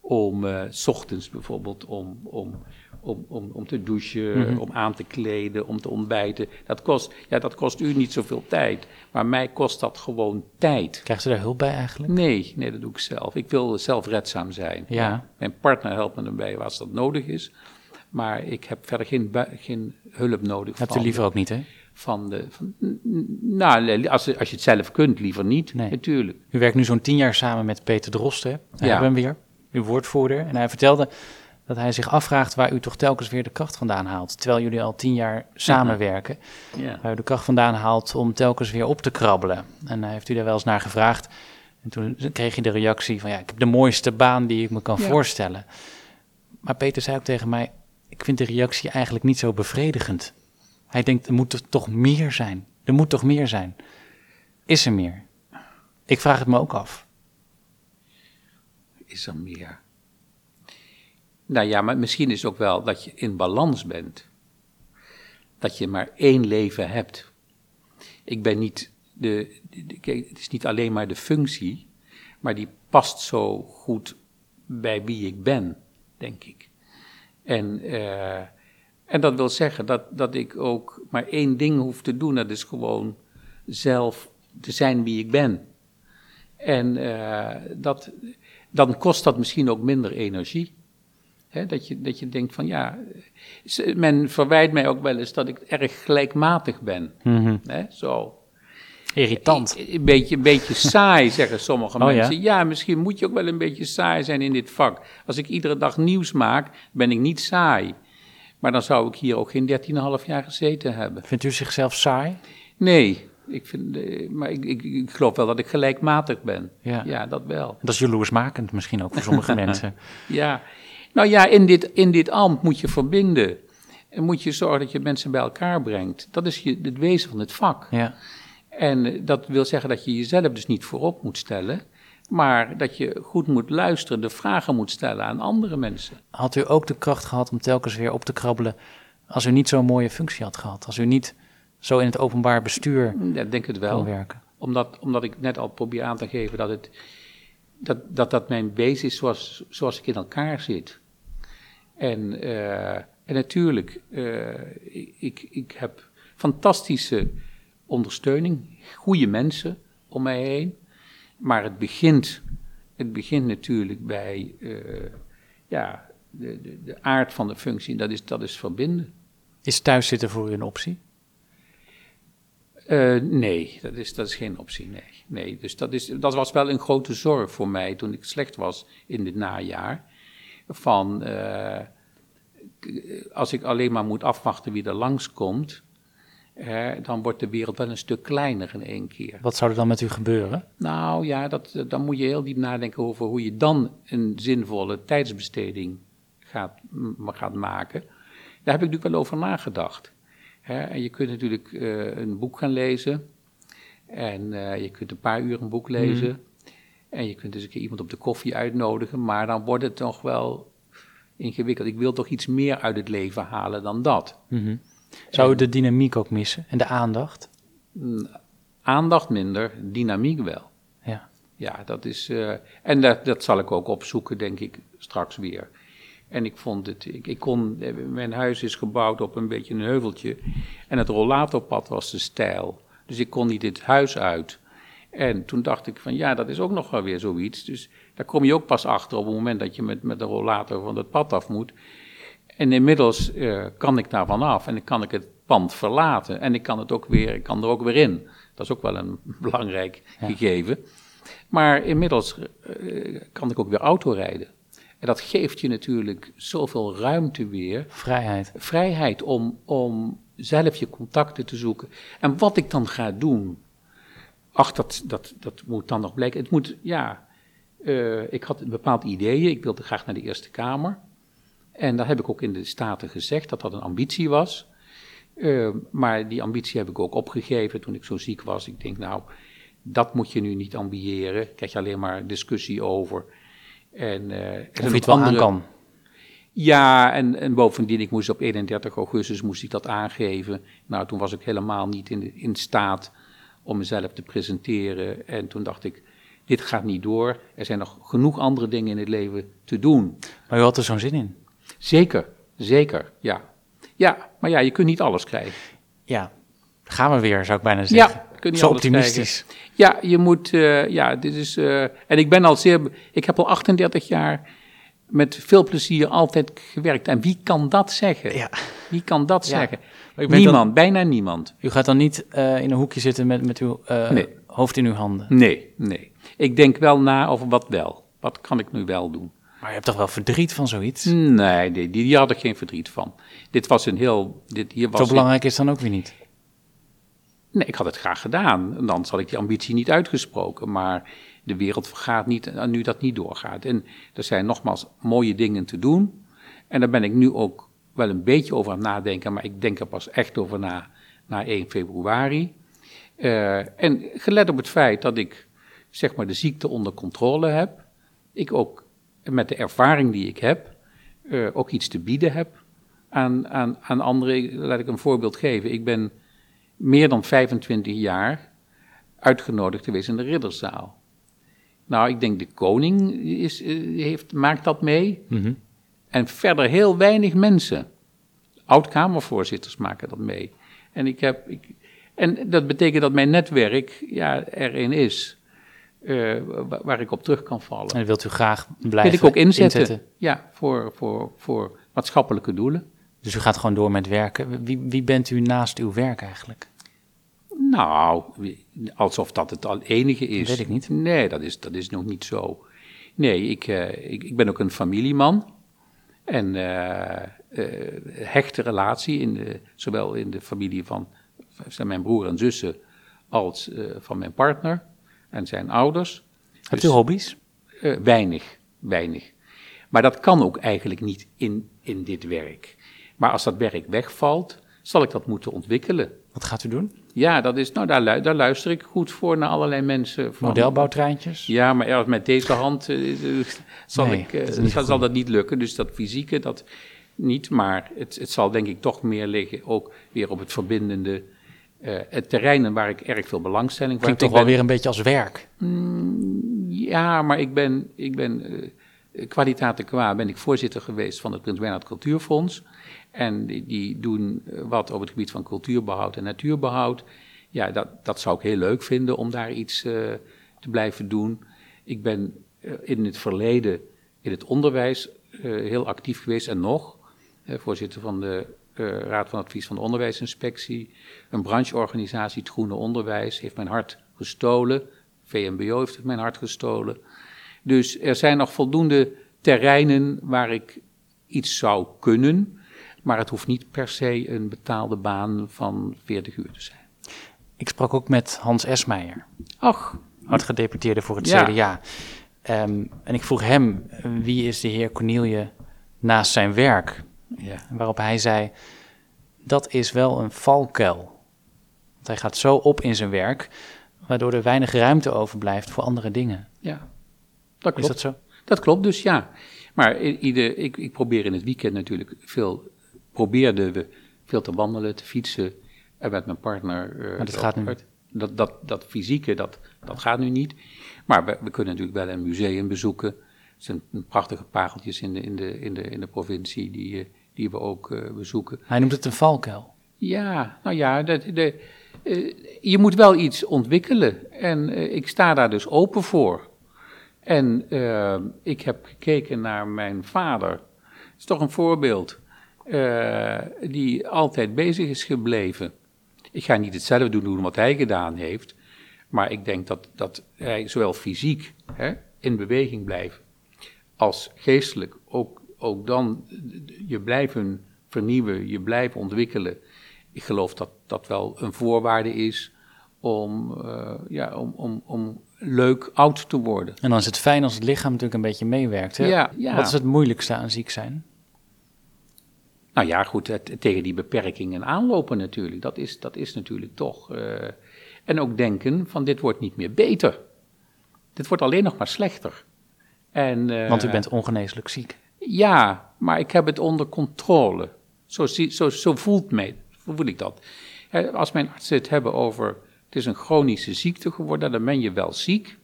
om, eh, s ochtends bijvoorbeeld, om, om, om, om, om te douchen, Mhm. om aan te kleden, om te ontbijten. Dat kost, ja, dat kost u niet zoveel tijd, maar mij kost dat gewoon tijd. Krijgt u daar hulp bij eigenlijk? Nee, nee, dat doe ik zelf. Ik wil zelfredzaam zijn. Ja. Mijn partner helpt me erbij als dat nodig is. Maar ik heb verder geen, geen hulp nodig. Hebt u liever ook niet, hè? van de. Van, nou, als, als je het zelf kunt, liever niet. Nee. Natuurlijk. U werkt nu zo'n tien jaar samen met Peter Drosten, hè? Ja. hebben we hem weer, uw woordvoerder. En hij vertelde dat hij zich afvraagt waar u toch telkens weer de kracht vandaan haalt. Terwijl jullie al tien jaar samenwerken. Ja. Waar u de kracht vandaan haalt om telkens weer op te krabbelen. En hij heeft u daar wel eens naar gevraagd. En toen kreeg je de reactie van ja, ik heb de mooiste baan die ik me kan Ja. voorstellen. Maar Peter zei ook tegen mij, ik vind de reactie eigenlijk niet zo bevredigend. Hij denkt, er moet er toch meer zijn. Er moet toch meer zijn. Is er meer? Ik vraag het me ook af. Is er meer? Nou ja, maar misschien is het ook wel dat je in balans bent. Dat je maar één leven hebt. Ik ben niet de, het is niet alleen maar de functie, maar die past zo goed bij wie ik ben, denk ik. En, eh, en dat wil zeggen dat, dat ik ook maar één ding hoef te doen, dat is gewoon zelf te zijn wie ik ben. En eh, dat, dan kost dat misschien ook minder energie. Dat, je, dat je denkt van ja, men verwijt mij ook wel eens dat ik erg gelijkmatig ben. Hè, zo. Irritant. Een, een beetje, een beetje saai, (laughs) zeggen sommige Oh, ja? mensen. Ja? misschien moet je ook wel een beetje saai zijn in dit vak. Als ik iedere dag nieuws maak, ben ik niet saai. Maar dan zou ik hier ook geen 13,5 jaar gezeten hebben. Vindt u zichzelf saai? Nee, ik vind, eh, maar ik, ik, ik geloof wel dat ik gelijkmatig ben. Ja. Ja, dat wel. Dat is jaloersmakend misschien ook voor sommige (laughs) mensen. Ja, nou ja, in dit, in dit ambt moet je verbinden. En moet je zorgen dat je mensen bij elkaar brengt. Dat is je, het wezen van het vak. Ja. En eh, dat wil zeggen dat je jezelf dus niet voorop moet stellen. Maar dat je goed moet luisteren, de vragen moet stellen aan andere mensen. Had u ook de kracht gehad om telkens weer op te krabbelen als u niet zo'n mooie functie had gehad? Als u niet zo in het openbaar bestuur Ja, denk het wel. werken? Omdat, omdat ik net al probeer aan te geven dat het, dat, dat, dat mijn wezen is zoals, zoals ik in elkaar zit. En, eh, en natuurlijk, eh, ik, ik, heb fantastische ondersteuning, goede mensen om mij heen. Maar het begint, het begint natuurlijk bij eh, ja, de, de, de aard van de functie. Dat is, dat is verbinden. Is thuiszitten voor u een optie? Nee, dat is, dat is geen optie, nee. nee dus dat, is, dat was wel een grote zorg voor mij toen ik slecht was in dit najaar. Van, eh, als ik alleen maar moet afwachten wie er langskomt, hè, dan wordt de wereld wel een stuk kleiner in één keer. Wat zou er dan met u gebeuren? Nou ja, dat, dan moet je heel diep nadenken over hoe je dan een zinvolle tijdsbesteding gaat, maken. Daar heb ik natuurlijk wel over nagedacht. Hè, en je kunt natuurlijk eh, een boek gaan lezen. En eh, je kunt een paar uur een boek lezen. En je kunt dus een keer iemand op de koffie uitnodigen. Maar dan wordt het toch wel ingewikkeld. Ik wil toch iets meer uit het leven halen dan dat. Mhm. Zou u de dynamiek ook missen en de aandacht? Aandacht minder, dynamiek wel. Ja. Ja, dat is. eh, en dat, dat zal ik ook opzoeken, denk ik, straks weer. En ik vond het. Ik, ik kon, eh, mijn huis is gebouwd op een beetje een heuveltje. En het rollatorpad was de stijl. Dus ik kon niet dit huis uit. En toen dacht ik van ja, dat is ook nog wel weer zoiets. Dus daar kom je ook pas achter op het moment dat je met, met de rollator van het pad af moet. En inmiddels eh, kan ik daarvan af en dan kan ik het pand verlaten. En ik kan, het ook weer, ik kan er ook weer in. Dat is ook wel een (laughs) belangrijk gegeven. Maar inmiddels eh, kan ik ook weer auto rijden. En dat geeft je natuurlijk zoveel ruimte weer. Vrijheid. Vrijheid om, om zelf je contacten te zoeken. En wat ik dan ga doen. Ach, dat, dat, dat moet dan nog blijken. Het moet, ja. eh, ik had een bepaald ideeën. Ik wilde graag naar de Eerste Kamer. En dat heb ik ook in de Staten gezegd, dat dat een ambitie was. Eh, maar die ambitie heb ik ook opgegeven toen ik zo ziek was. Ik denk, nou, dat moet je nu niet ambiëren. Daar krijg je alleen maar discussie over. En, zijn Of je het wel aan kan. ja, en, en bovendien, ik moest op 31 augustus moest ik dat aangeven. Nou, toen was ik helemaal niet in, in staat om mezelf te presenteren. En toen dacht ik, dit gaat niet door. Er zijn nog genoeg andere dingen in het leven te doen. Maar u had er zo'n zin in. Zeker, zeker, ja. Ja, maar ja, je kunt niet alles krijgen. Ja, gaan we weer, zou ik bijna zeggen. je kunt niet Zo alles optimistisch. krijgen. Ja, je moet, eh, ja, dit is, eh, en ik ben al zeer, ik heb al 38 jaar met veel plezier altijd gewerkt. En wie kan dat zeggen? Ja. Wie kan dat Ja. zeggen? Niemand, dan- bijna niemand. U gaat dan niet eh, in een hoekje zitten met, met uw eh, Nee. hoofd in uw handen. Nee, nee. Ik denk wel na over wat wel. Wat kan ik nu wel doen? Maar je hebt toch wel verdriet van zoiets? Nee, nee die, die had ik geen verdriet van. Dit was een heel, dit hier was Zo belangrijk is dan ook weer niet. Nee, ik had het graag gedaan. En dan had ik die ambitie niet uitgesproken. Maar de wereld vergaat niet eh, nu dat niet doorgaat. En er zijn nogmaals mooie dingen te doen. En daar ben ik nu ook wel een beetje over aan het nadenken. Maar ik denk er pas echt over na, na 1 februari. Eh, en gelet op het feit dat ik zeg maar de ziekte onder controle heb. Ik ook met de ervaring die ik heb eh, ook iets te bieden heb aan, aan, aan anderen. Laat ik een voorbeeld geven. Ik ben meer dan 25 jaar uitgenodigd geweest in de ridderzaal. Nou, ik denk de koning is, eh, heeft, maakt dat mee. En verder heel weinig mensen. Oud-Kamervoorzitters maken dat mee. En, ik heb, ik, en dat betekent dat mijn netwerk ja, erin is. eh, wa- waar ik op terug kan vallen. En dat wilt u graag blijven Wil ik ook inzetten. Ja, voor, voor, voor maatschappelijke doelen. Dus u gaat gewoon door met werken. Wie, wie bent u naast uw werk eigenlijk? Nou, alsof dat het al enige is. Weet ik niet. Nee, dat is, dat is nog niet zo. Nee, ik, eh, ik, ik ben ook een familieman. En uh, hechte relatie, in de, zowel in de familie van, van mijn broer en zussen als van mijn partner en zijn ouders. Hebt dus, u hobby's? weinig, weinig. Maar dat kan ook eigenlijk niet in, in dit werk. Maar als dat werk wegvalt, zal ik dat moeten ontwikkelen. Wat gaat u doen? Ja, dat is, nou, daar, daar luister ik goed voor naar allerlei mensen. Van, Modelbouwtreintjes? Ja, maar ja, met deze hand uh, zal, ik, uh, zal, zal, dat niet lukken. Dus dat fysieke, dat niet. Maar het, het zal denk ik toch meer liggen, ook weer op het verbindende. Uh, het terreinen waar ik erg veel belangstelling voor heb. Klinkt toch wel weer een beetje als werk? Mm, ja, maar ik ben, ik ben kwalitaten qua ben ik voorzitter geweest van het Prins Bernhard Cultuurfonds. En die, doen eh, wat op het gebied van cultuurbehoud en natuurbehoud. Ja, dat, dat zou ik heel leuk vinden om daar iets uh, te blijven doen. Ik ben uh, in het verleden in het onderwijs heel actief geweest en nog. voorzitter van de Raad van Advies van de Onderwijsinspectie. Een brancheorganisatie, het Groene Onderwijs, heeft mijn hart gestolen. VMBO heeft mijn hart gestolen. Dus er zijn nog voldoende terreinen waar ik iets zou kunnen, maar het hoeft niet per se een betaalde baan van 40 uur te zijn. Ik sprak ook met Hans Esmeijer. Ach. Oud-gedeputeerde voor het CDA. Ehm, en ik vroeg hem, wie is de heer Cornelie naast zijn werk? Ja. Waarop hij zei, dat is wel een valkuil. Want hij gaat zo op in zijn werk, waardoor er weinig ruimte overblijft voor andere dingen. Ja, dat klopt. Is dat zo? Dat klopt, dus ja. Maar ieder, ik, ik probeer in het weekend natuurlijk veel, probeerden we veel te wandelen, te fietsen. En met mijn partner. Uh, maar dat gaat nu niet. Dat, dat, dat fysieke, dat, dat gaat nu niet. Maar we, we kunnen natuurlijk wel een museum bezoeken. Er zijn prachtige pareltjes in de, in de, in de, in de provincie die, eh, die we ook uh, bezoeken. Hij noemt het een valkuil. Ja, nou ja, de, de, uh, je moet wel iets ontwikkelen. En uh, ik sta daar dus open voor. En ik heb gekeken naar mijn vader. Dat is toch een voorbeeld. Uh, die altijd bezig is gebleven. Ik ga niet hetzelfde doen wat hij gedaan heeft. Maar ik denk dat, dat hij zowel fysiek hè, in beweging blijft. als geestelijk ook, ook dan je blijven vernieuwen, je blijven ontwikkelen. Ik geloof dat dat wel een voorwaarde is om, uh, ja, om, om, om leuk oud te worden. En dan is het fijn als het lichaam natuurlijk een beetje meewerkt. Hè? Ja, ja. Wat is het moeilijkste aan ziek zijn? Nou ja, goed, het, tegen die beperkingen aanlopen natuurlijk. Dat is, dat is natuurlijk toch. Uh, en ook denken van dit wordt niet meer beter. Dit wordt alleen nog maar slechter. En, uh, Want u bent ongeneeslijk ziek. Ja, maar ik heb het onder controle. Zo, zo, zo voelt mij, voel ik dat. Als mijn artsen het hebben over het is een chronische ziekte geworden, dan ben je wel ziek.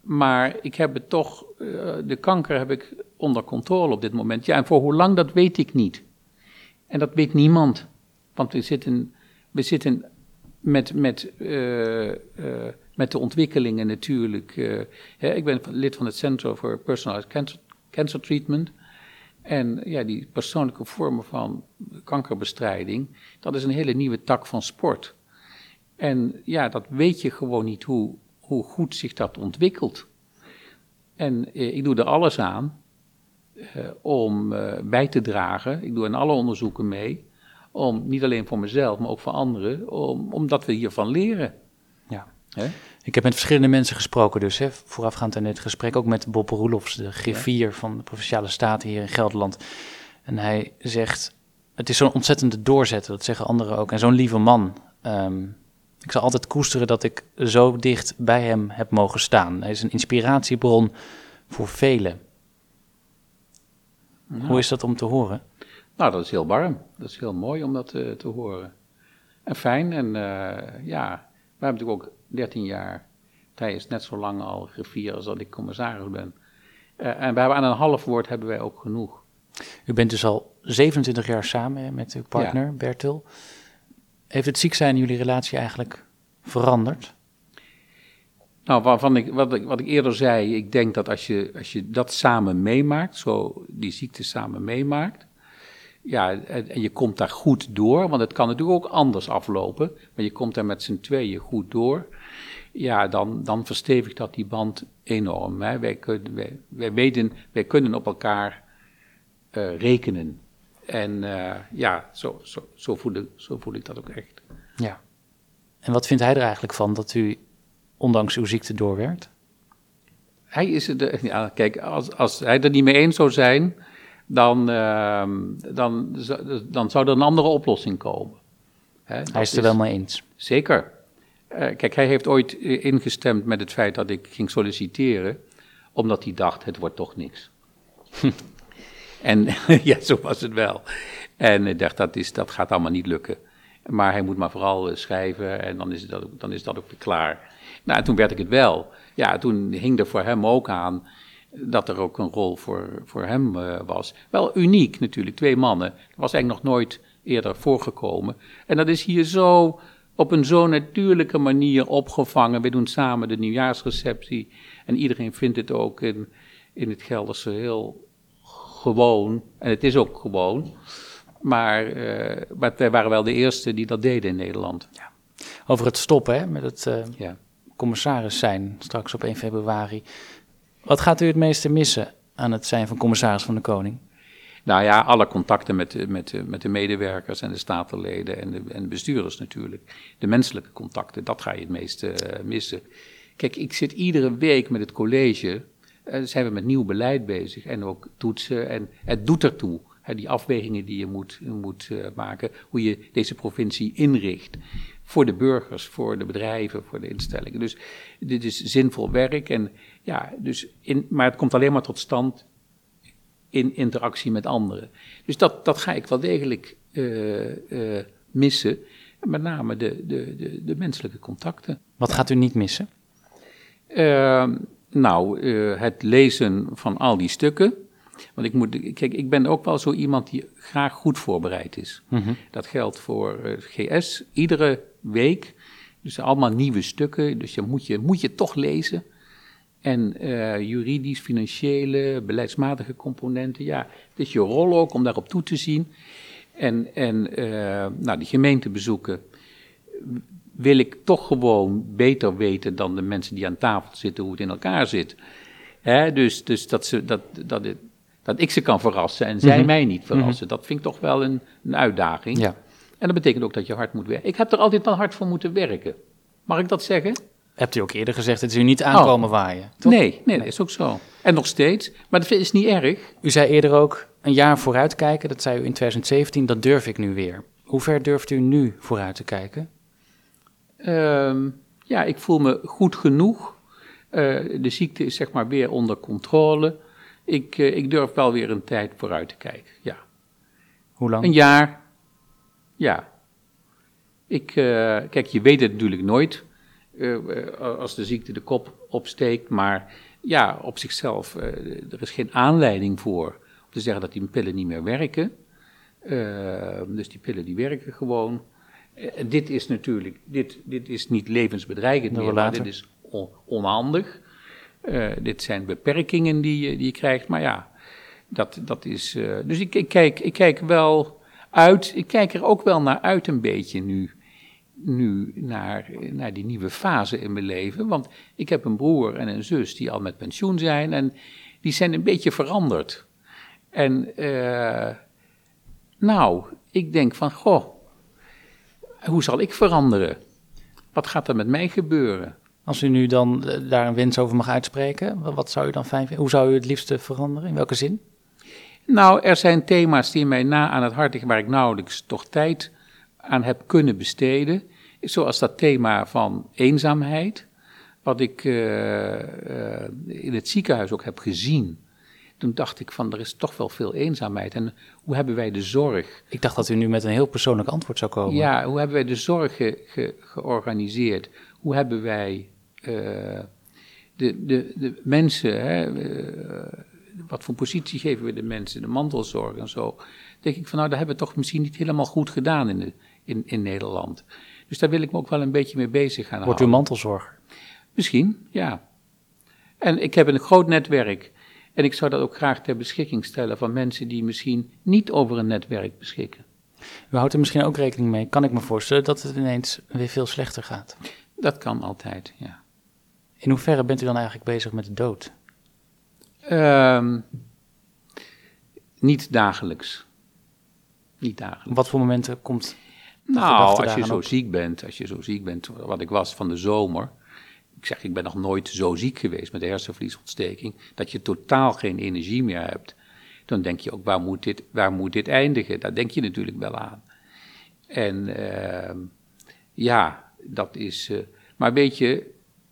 Maar ik heb het toch, uh, de kanker heb ik onder controle op dit moment. Ja, en voor hoe lang, dat weet ik niet. En dat weet niemand. Want we zitten, we zitten met, met, uh, uh, met de ontwikkelingen natuurlijk. Hè, ik ben lid van het Center for Personalized Cancer, Cancer Treatment. En ja, die persoonlijke vormen van kankerbestrijding, dat is een hele nieuwe tak van sport. En ja, dat weet je gewoon niet hoe, hoe goed zich dat ontwikkelt. En eh, ik doe er alles aan eh, om eh, bij te dragen. Ik doe in alle onderzoeken mee. Om niet alleen voor mezelf, maar ook voor anderen. Om, omdat we hiervan leren. Ja. Ik heb met verschillende mensen gesproken, dus hè, voorafgaand aan dit gesprek. Ook met Bob Roelofs, de griffier van de Provinciale Staten hier in Gelderland. En hij zegt: Het is zo'n ontzettende doorzetter, dat zeggen anderen ook. En zo'n lieve man. Um, ik zal altijd koesteren dat ik zo dicht bij hem heb mogen staan. Hij is een inspiratiebron voor velen. Nou. Hoe is dat om te horen? Nou, dat is heel warm. Dat is heel mooi om dat uh, te horen. En fijn. En uh, ja, we hebben natuurlijk ook 13 jaar. Hij is net zo lang al griffier als dat ik commissaris ben. Uh, en we hebben aan een half woord hebben wij ook genoeg. U bent dus al 27 jaar samen met uw partner, ja. Bertil. Heeft het ziek zijn in jullie relatie eigenlijk veranderd? Nou, waarvan ik, wat, ik, wat ik eerder zei, ik denk dat als je, als je dat samen meemaakt, zo die ziekte samen meemaakt, ja, en, je komt daar goed door, want het kan natuurlijk ook anders aflopen, maar je komt daar met z'n tweeën goed door, ja, dan, dan verstevigt dat die band enorm. Wij, kunnen, wij, wij weten, wij kunnen op elkaar eh, rekenen. En eh, ja, zo, zo, zo, voel ik, zo voel ik dat ook echt. Ja. En wat vindt hij er eigenlijk van dat u ondanks uw ziekte doorwerkt? Hij is er, ja, kijk, als, als hij er niet mee eens zou zijn, dan, ehm, dan, zou- dan zou er een andere oplossing komen. Hè, Hij is het er wel mee eens. Zeker. Eh, kijk, hij heeft ooit eh, ingestemd met het feit dat ik ging solliciteren, omdat hij dacht, het wordt toch niks. (laughs) en (laughs) ja, zo was het wel. En ik dacht, dat, is, dat gaat allemaal niet lukken. Maar hij moet maar vooral eh, schrijven en dan is, dat, dan is dat ook weer klaar. Nou, en toen werd ik het wel. Ja, toen hing er voor hem ook aan dat er ook een rol voor, voor hem eh, was. Wel uniek natuurlijk, twee mannen. Dat was eigenlijk nog nooit eerder voorgekomen. En dat is hier zo op een zo natuurlijke manier opgevangen. We doen samen de nieuwjaarsreceptie en iedereen vindt het ook in, in het Gelderse heel gewoon. En het is ook gewoon. Maar, eh, maar wij waren wel de eerste die dat deden in Nederland. Over het stoppen hè, met het eh, Ja. Commissaris zijn straks op 1 februari. Wat gaat u het meeste missen aan het zijn van commissaris van de Koning? Nou ja, alle contacten met de, met met de medewerkers en de statenleden en de, en de bestuurders natuurlijk. De menselijke contacten, dat ga je het meeste eh, missen. Kijk, ik zit iedere week met het college, eh, zijn we met nieuw beleid bezig en ook toetsen. En het doet ertoe, die afwegingen die je moet, moet eh, maken, hoe je deze provincie inricht. Voor de burgers, voor de bedrijven, voor de instellingen. Dus dit is zinvol werk. En, ja, dus in, maar het komt alleen maar tot stand in interactie met anderen. Dus dat, dat ga ik wel degelijk eh, eh, missen. Met name de, de, de, de menselijke contacten. Wat gaat u niet missen? Ehm, nou, het lezen van al die stukken. Want ik moet, kijk, ik ben ook wel zo iemand die graag goed voorbereid is. Dat geldt voor eh, GS. Iedere week. Dus allemaal nieuwe stukken. Dus je moet je, moet je toch lezen. En eh, juridisch, financiële, beleidsmatige componenten. Ja, het is je rol ook om daarop toe te zien. En, en eh, nou, die gemeentebezoeken wil ik toch gewoon beter weten dan de mensen die aan tafel zitten hoe het in elkaar zit. Hè, dus dus dat, ze, dat, dat, dat ik ze kan verrassen en zij Mhm. mij niet verrassen. Dat vind ik toch wel een, een uitdaging. Ja. En dat betekent ook dat je hard moet werken. Ik heb er altijd wel hard voor moeten werken. Mag ik dat zeggen? Hebt u ook eerder gezegd, het is u niet aankomen waaien. Toch? Nee, nee, dat is ook zo. En nog steeds. Maar dat is niet erg. U zei eerder ook een jaar vooruit kijken, dat zei u in 2017, dat durf ik nu weer. Hoe ver durft u nu vooruit te kijken? Ehm, ja, ik voel me goed genoeg. Eh, de ziekte is zeg maar weer onder controle. Ik, eh, ik durf wel weer een tijd vooruit te kijken. Ja. Hoe lang? Een jaar. Ja. Ik, eh, kijk, je weet het natuurlijk nooit eh, als de ziekte de kop opsteekt. Maar ja, op zichzelf, er is geen aanleiding voor om te zeggen dat die pillen niet meer werken. Dus die pillen die werken gewoon. Dit is natuurlijk, dit, dit is niet levensbedreigend meer, maar dit is on- onhandig. Eh, dit zijn beperkingen die je, die krijgt, maar ja, dat, dat is. eh, dus ik, ik, kijk, ik kijk wel uit. Ik kijk er ook wel naar uit een beetje nu. Nu naar, naar die nieuwe fase in mijn leven. Want ik heb een broer en een zus die al met pensioen zijn. En die zijn een beetje veranderd. En eh, nou, ik denk van, goh, hoe zal ik veranderen? Wat gaat er met mij gebeuren? Als u nu dan eh, daar een wens over mag uitspreken, wa- wat zou u dan fijn vinden? Hoe zou u het liefste veranderen? In welke zin? Nou, er zijn thema's die mij na aan het hart liggen, waar ik nauwelijks toch tijd aan heb kunnen besteden. Zoals dat thema van eenzaamheid, wat ik eh, eh, in het ziekenhuis ook heb gezien. Toen dacht ik van, er is toch wel veel eenzaamheid. En hoe hebben wij de zorg Ik dacht dat u nu met een heel persoonlijk antwoord zou komen. Ja, hoe hebben wij de zorg ge- ge- georganiseerd? Hoe hebben wij de, de, de mensen, hè, eh, wat voor positie geven we de mensen, de mantelzorg en zo. Denk ik van nou, daar hebben we toch misschien niet helemaal goed gedaan in, de, in, in Nederland. Dus daar wil ik me ook wel een beetje mee bezig gaan Wordt u houden. mantelzorger? Misschien, ja. En ik heb een groot netwerk. En ik zou dat ook graag ter beschikking stellen van mensen die misschien niet over een netwerk beschikken. U houdt er misschien ook rekening mee, kan ik me voorstellen, dat het ineens weer veel slechter gaat. Dat kan altijd, ja. In hoeverre bent u dan eigenlijk bezig met de dood? Ehm, Niet dagelijks. Niet dagelijks. Op wat voor momenten komt Nou, als je zo op? ziek bent, als je zo ziek bent, wat ik was van de zomer. Ik zeg, ik ben nog nooit zo ziek geweest met hersenvliesontsteking, dat je totaal geen energie meer hebt. Dan denk je ook, waar moet dit, waar moet dit eindigen? Daar denk je natuurlijk wel aan. En ehm, ja, dat is. eh, maar weet je,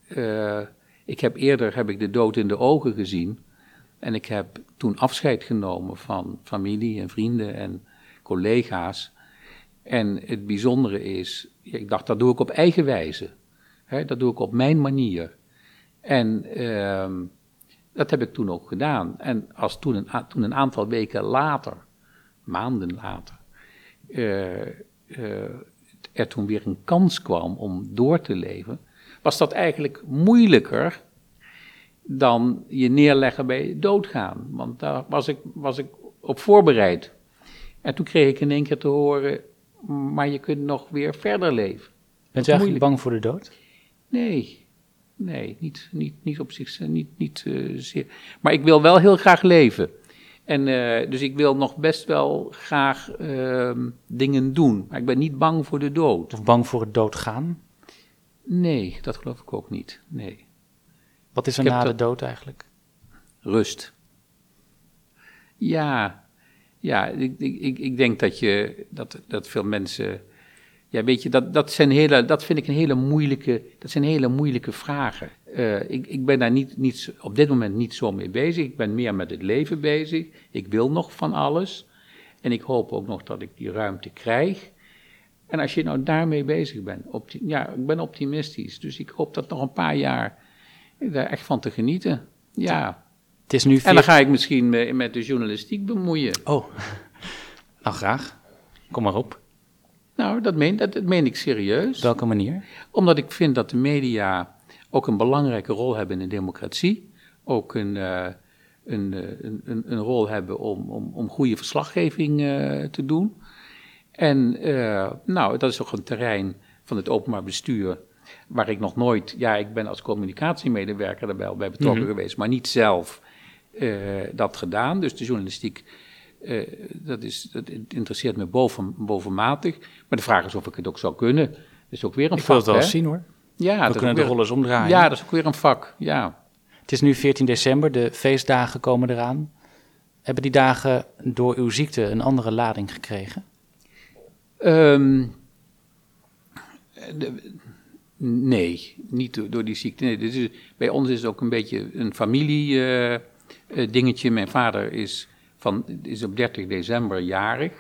eh, ik heb eerder heb ik de dood in de ogen gezien. En ik heb toen afscheid genomen van familie en vrienden en collega's. En het bijzondere is, ik dacht, dat doe ik op eigen wijze. Dat doe ik op mijn manier. En ehm, dat heb ik toen ook gedaan. En als toen een, toen een aantal weken later, maanden later, eh, eh, er toen weer een kans kwam om door te leven, was dat eigenlijk moeilijker dan je neerleggen bij doodgaan. Want daar was ik, was ik op voorbereid. En toen kreeg ik in één keer te horen, maar je kunt nog weer verder leven. Bent u eigenlijk bang voor de dood? Nee, nee, niet, niet, niet op zich, niet, niet eh, zeer. Maar ik wil wel heel graag leven. En eh, dus ik wil nog best wel graag ehm, dingen doen. Maar ik ben niet bang voor de dood. Of bang voor het doodgaan? Nee, dat geloof ik ook niet. Nee. Wat is er na de dood eigenlijk? Rust. Ja, ja ik, ik, ik, denk dat, je, dat, dat veel mensen. Ja, weet je, dat, dat, zijn hele, dat vind ik een hele moeilijke, dat zijn hele moeilijke vragen. Eh, ik, ik ben daar niet, niet, op dit moment niet zo mee bezig. Ik ben meer met het leven bezig. Ik wil nog van alles. En ik hoop ook nog dat ik die ruimte krijg. En als je nou daarmee bezig bent, ja, ik ben optimistisch. Dus ik hoop dat nog een paar jaar daar echt van te genieten. Ja. Het is nu En dan ga ik misschien me met de journalistiek bemoeien. Oh, (laughs) nou graag. Kom maar op. Nou, dat meen, dat, dat meen ik serieus. Op welke manier? Omdat ik vind dat de media ook een belangrijke rol hebben in de democratie. Ook een, eh, een, eh, een, een, een rol hebben om, om, om goede verslaggeving eh, te doen. En eh, nou, dat is ook een terrein van het openbaar bestuur. Waar ik nog nooit, ja, ik ben als communicatiemedewerker er wel bij betrokken Mhm. geweest, maar niet zelf eh, dat gedaan. Dus de journalistiek, eh, dat, is, dat interesseert me boven, bovenmatig. Maar de vraag is of ik het ook zou kunnen. Dat is ook weer een Ik vak. wil het wel zien hoor. Ja, dat We is kunnen de weer- rollen omdraaien. Ja, dat is ook weer een vak. Ja. Het is nu 14 december, de feestdagen komen eraan. Hebben die dagen door uw ziekte een andere lading gekregen? Ehm, de- nee, niet door, door die ziekte. Nee, dit is, bij ons is het ook een beetje een familie-dingetje. Mijn vader is, van, is op 30 december jarig.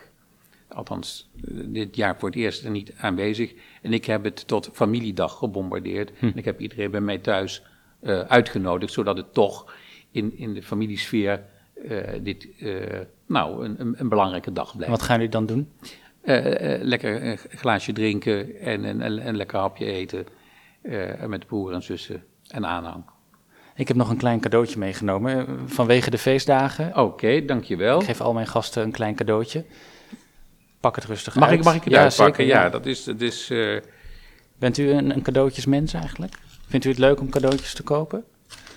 Althans, eh, dit jaar voor het eerst er niet aanwezig. En ik heb het tot familiedag gebombardeerd. En ik heb iedereen bij mij thuis eh, uitgenodigd, zodat het toch in, in de familiesfeer eh, dit, eh, nou, een, een, belangrijke dag blijft. wat gaan jullie dan doen? Eh, eh, lekker een glaasje drinken en een, een, een lekker hapje eten. eh, met broer en zussen en aanhang. Ik heb nog een klein cadeautje meegenomen vanwege de feestdagen. Oké, dankjewel. Ik geef al mijn gasten een klein cadeautje. Pak het rustig Mag uit. ik, mag ik het ja, uitpakken? Zeker, ja, ja. dat is... Dat is Bent u een, een cadeautjesmens eigenlijk? Vindt u het leuk om cadeautjes te kopen?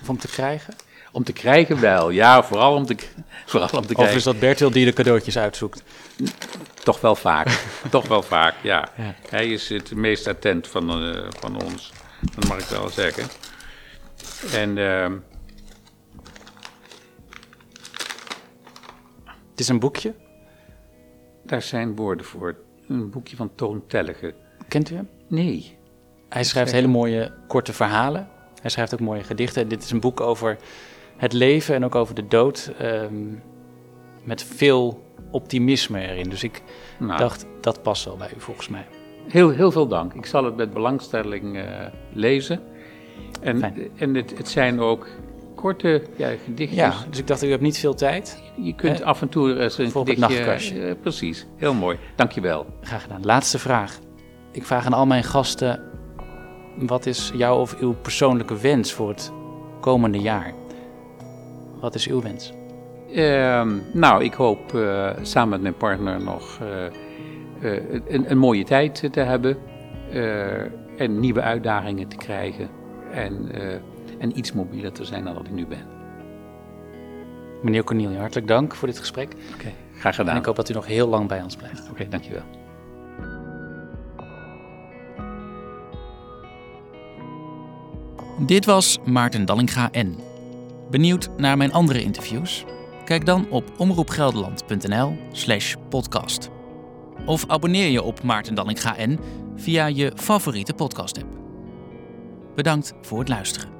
Of om te krijgen? Om te krijgen wel, ja, vooral om te, (laughs) vooral om te Of krijgen. is dat Bertil die de cadeautjes uitzoekt? Toch wel vaak, (laughs) toch wel vaak, ja. Ja. Hij is het meest attent van, eh, van ons, dat mag ik wel zeggen. En ehm, Het is een boekje. daar zijn woorden voor. Een boekje van Toon Tellege. Kent u hem? Nee, Hij schrijft hele mooie korte verhalen. Hij schrijft ook mooie gedichten. Dit is een boek over het leven en ook over de dood. ehm, met veel optimisme erin. Dus ik nou, dacht, dat past wel bij u volgens mij. Heel, heel veel dank. Ik zal het met belangstelling eh, lezen. En, Fijn. en het, het zijn ook korte ja, gedichtjes. Ja, dus ik dacht, u hebt niet veel tijd. Je kunt af en toe eens een gedichtje... nachtkastje. eh, precies, heel mooi. Dankjewel. Graag gedaan. Laatste vraag. Ik vraag aan al mijn gasten: wat is jouw of uw persoonlijke wens voor het komende jaar? Wat is uw wens? Ehm, nou, ik hoop eh, samen met mijn partner nog eh, eh, een, een mooie tijd te hebben. eh, en nieuwe uitdagingen te krijgen. En, eh, en iets mobieler te zijn dan dat ik nu ben. Meneer Cornelie, hartelijk dank voor dit gesprek. Oké, graag gedaan. En ik hoop dat u nog heel lang bij ons blijft. Oké, dankjewel. Dit was Maarten Dallinga N. Benieuwd naar mijn andere interviews? Kijk dan op omroepgelderland.nl/slash podcast. Of abonneer je op Maarten Dallinga N via je favoriete podcast-app. Bedankt voor het luisteren.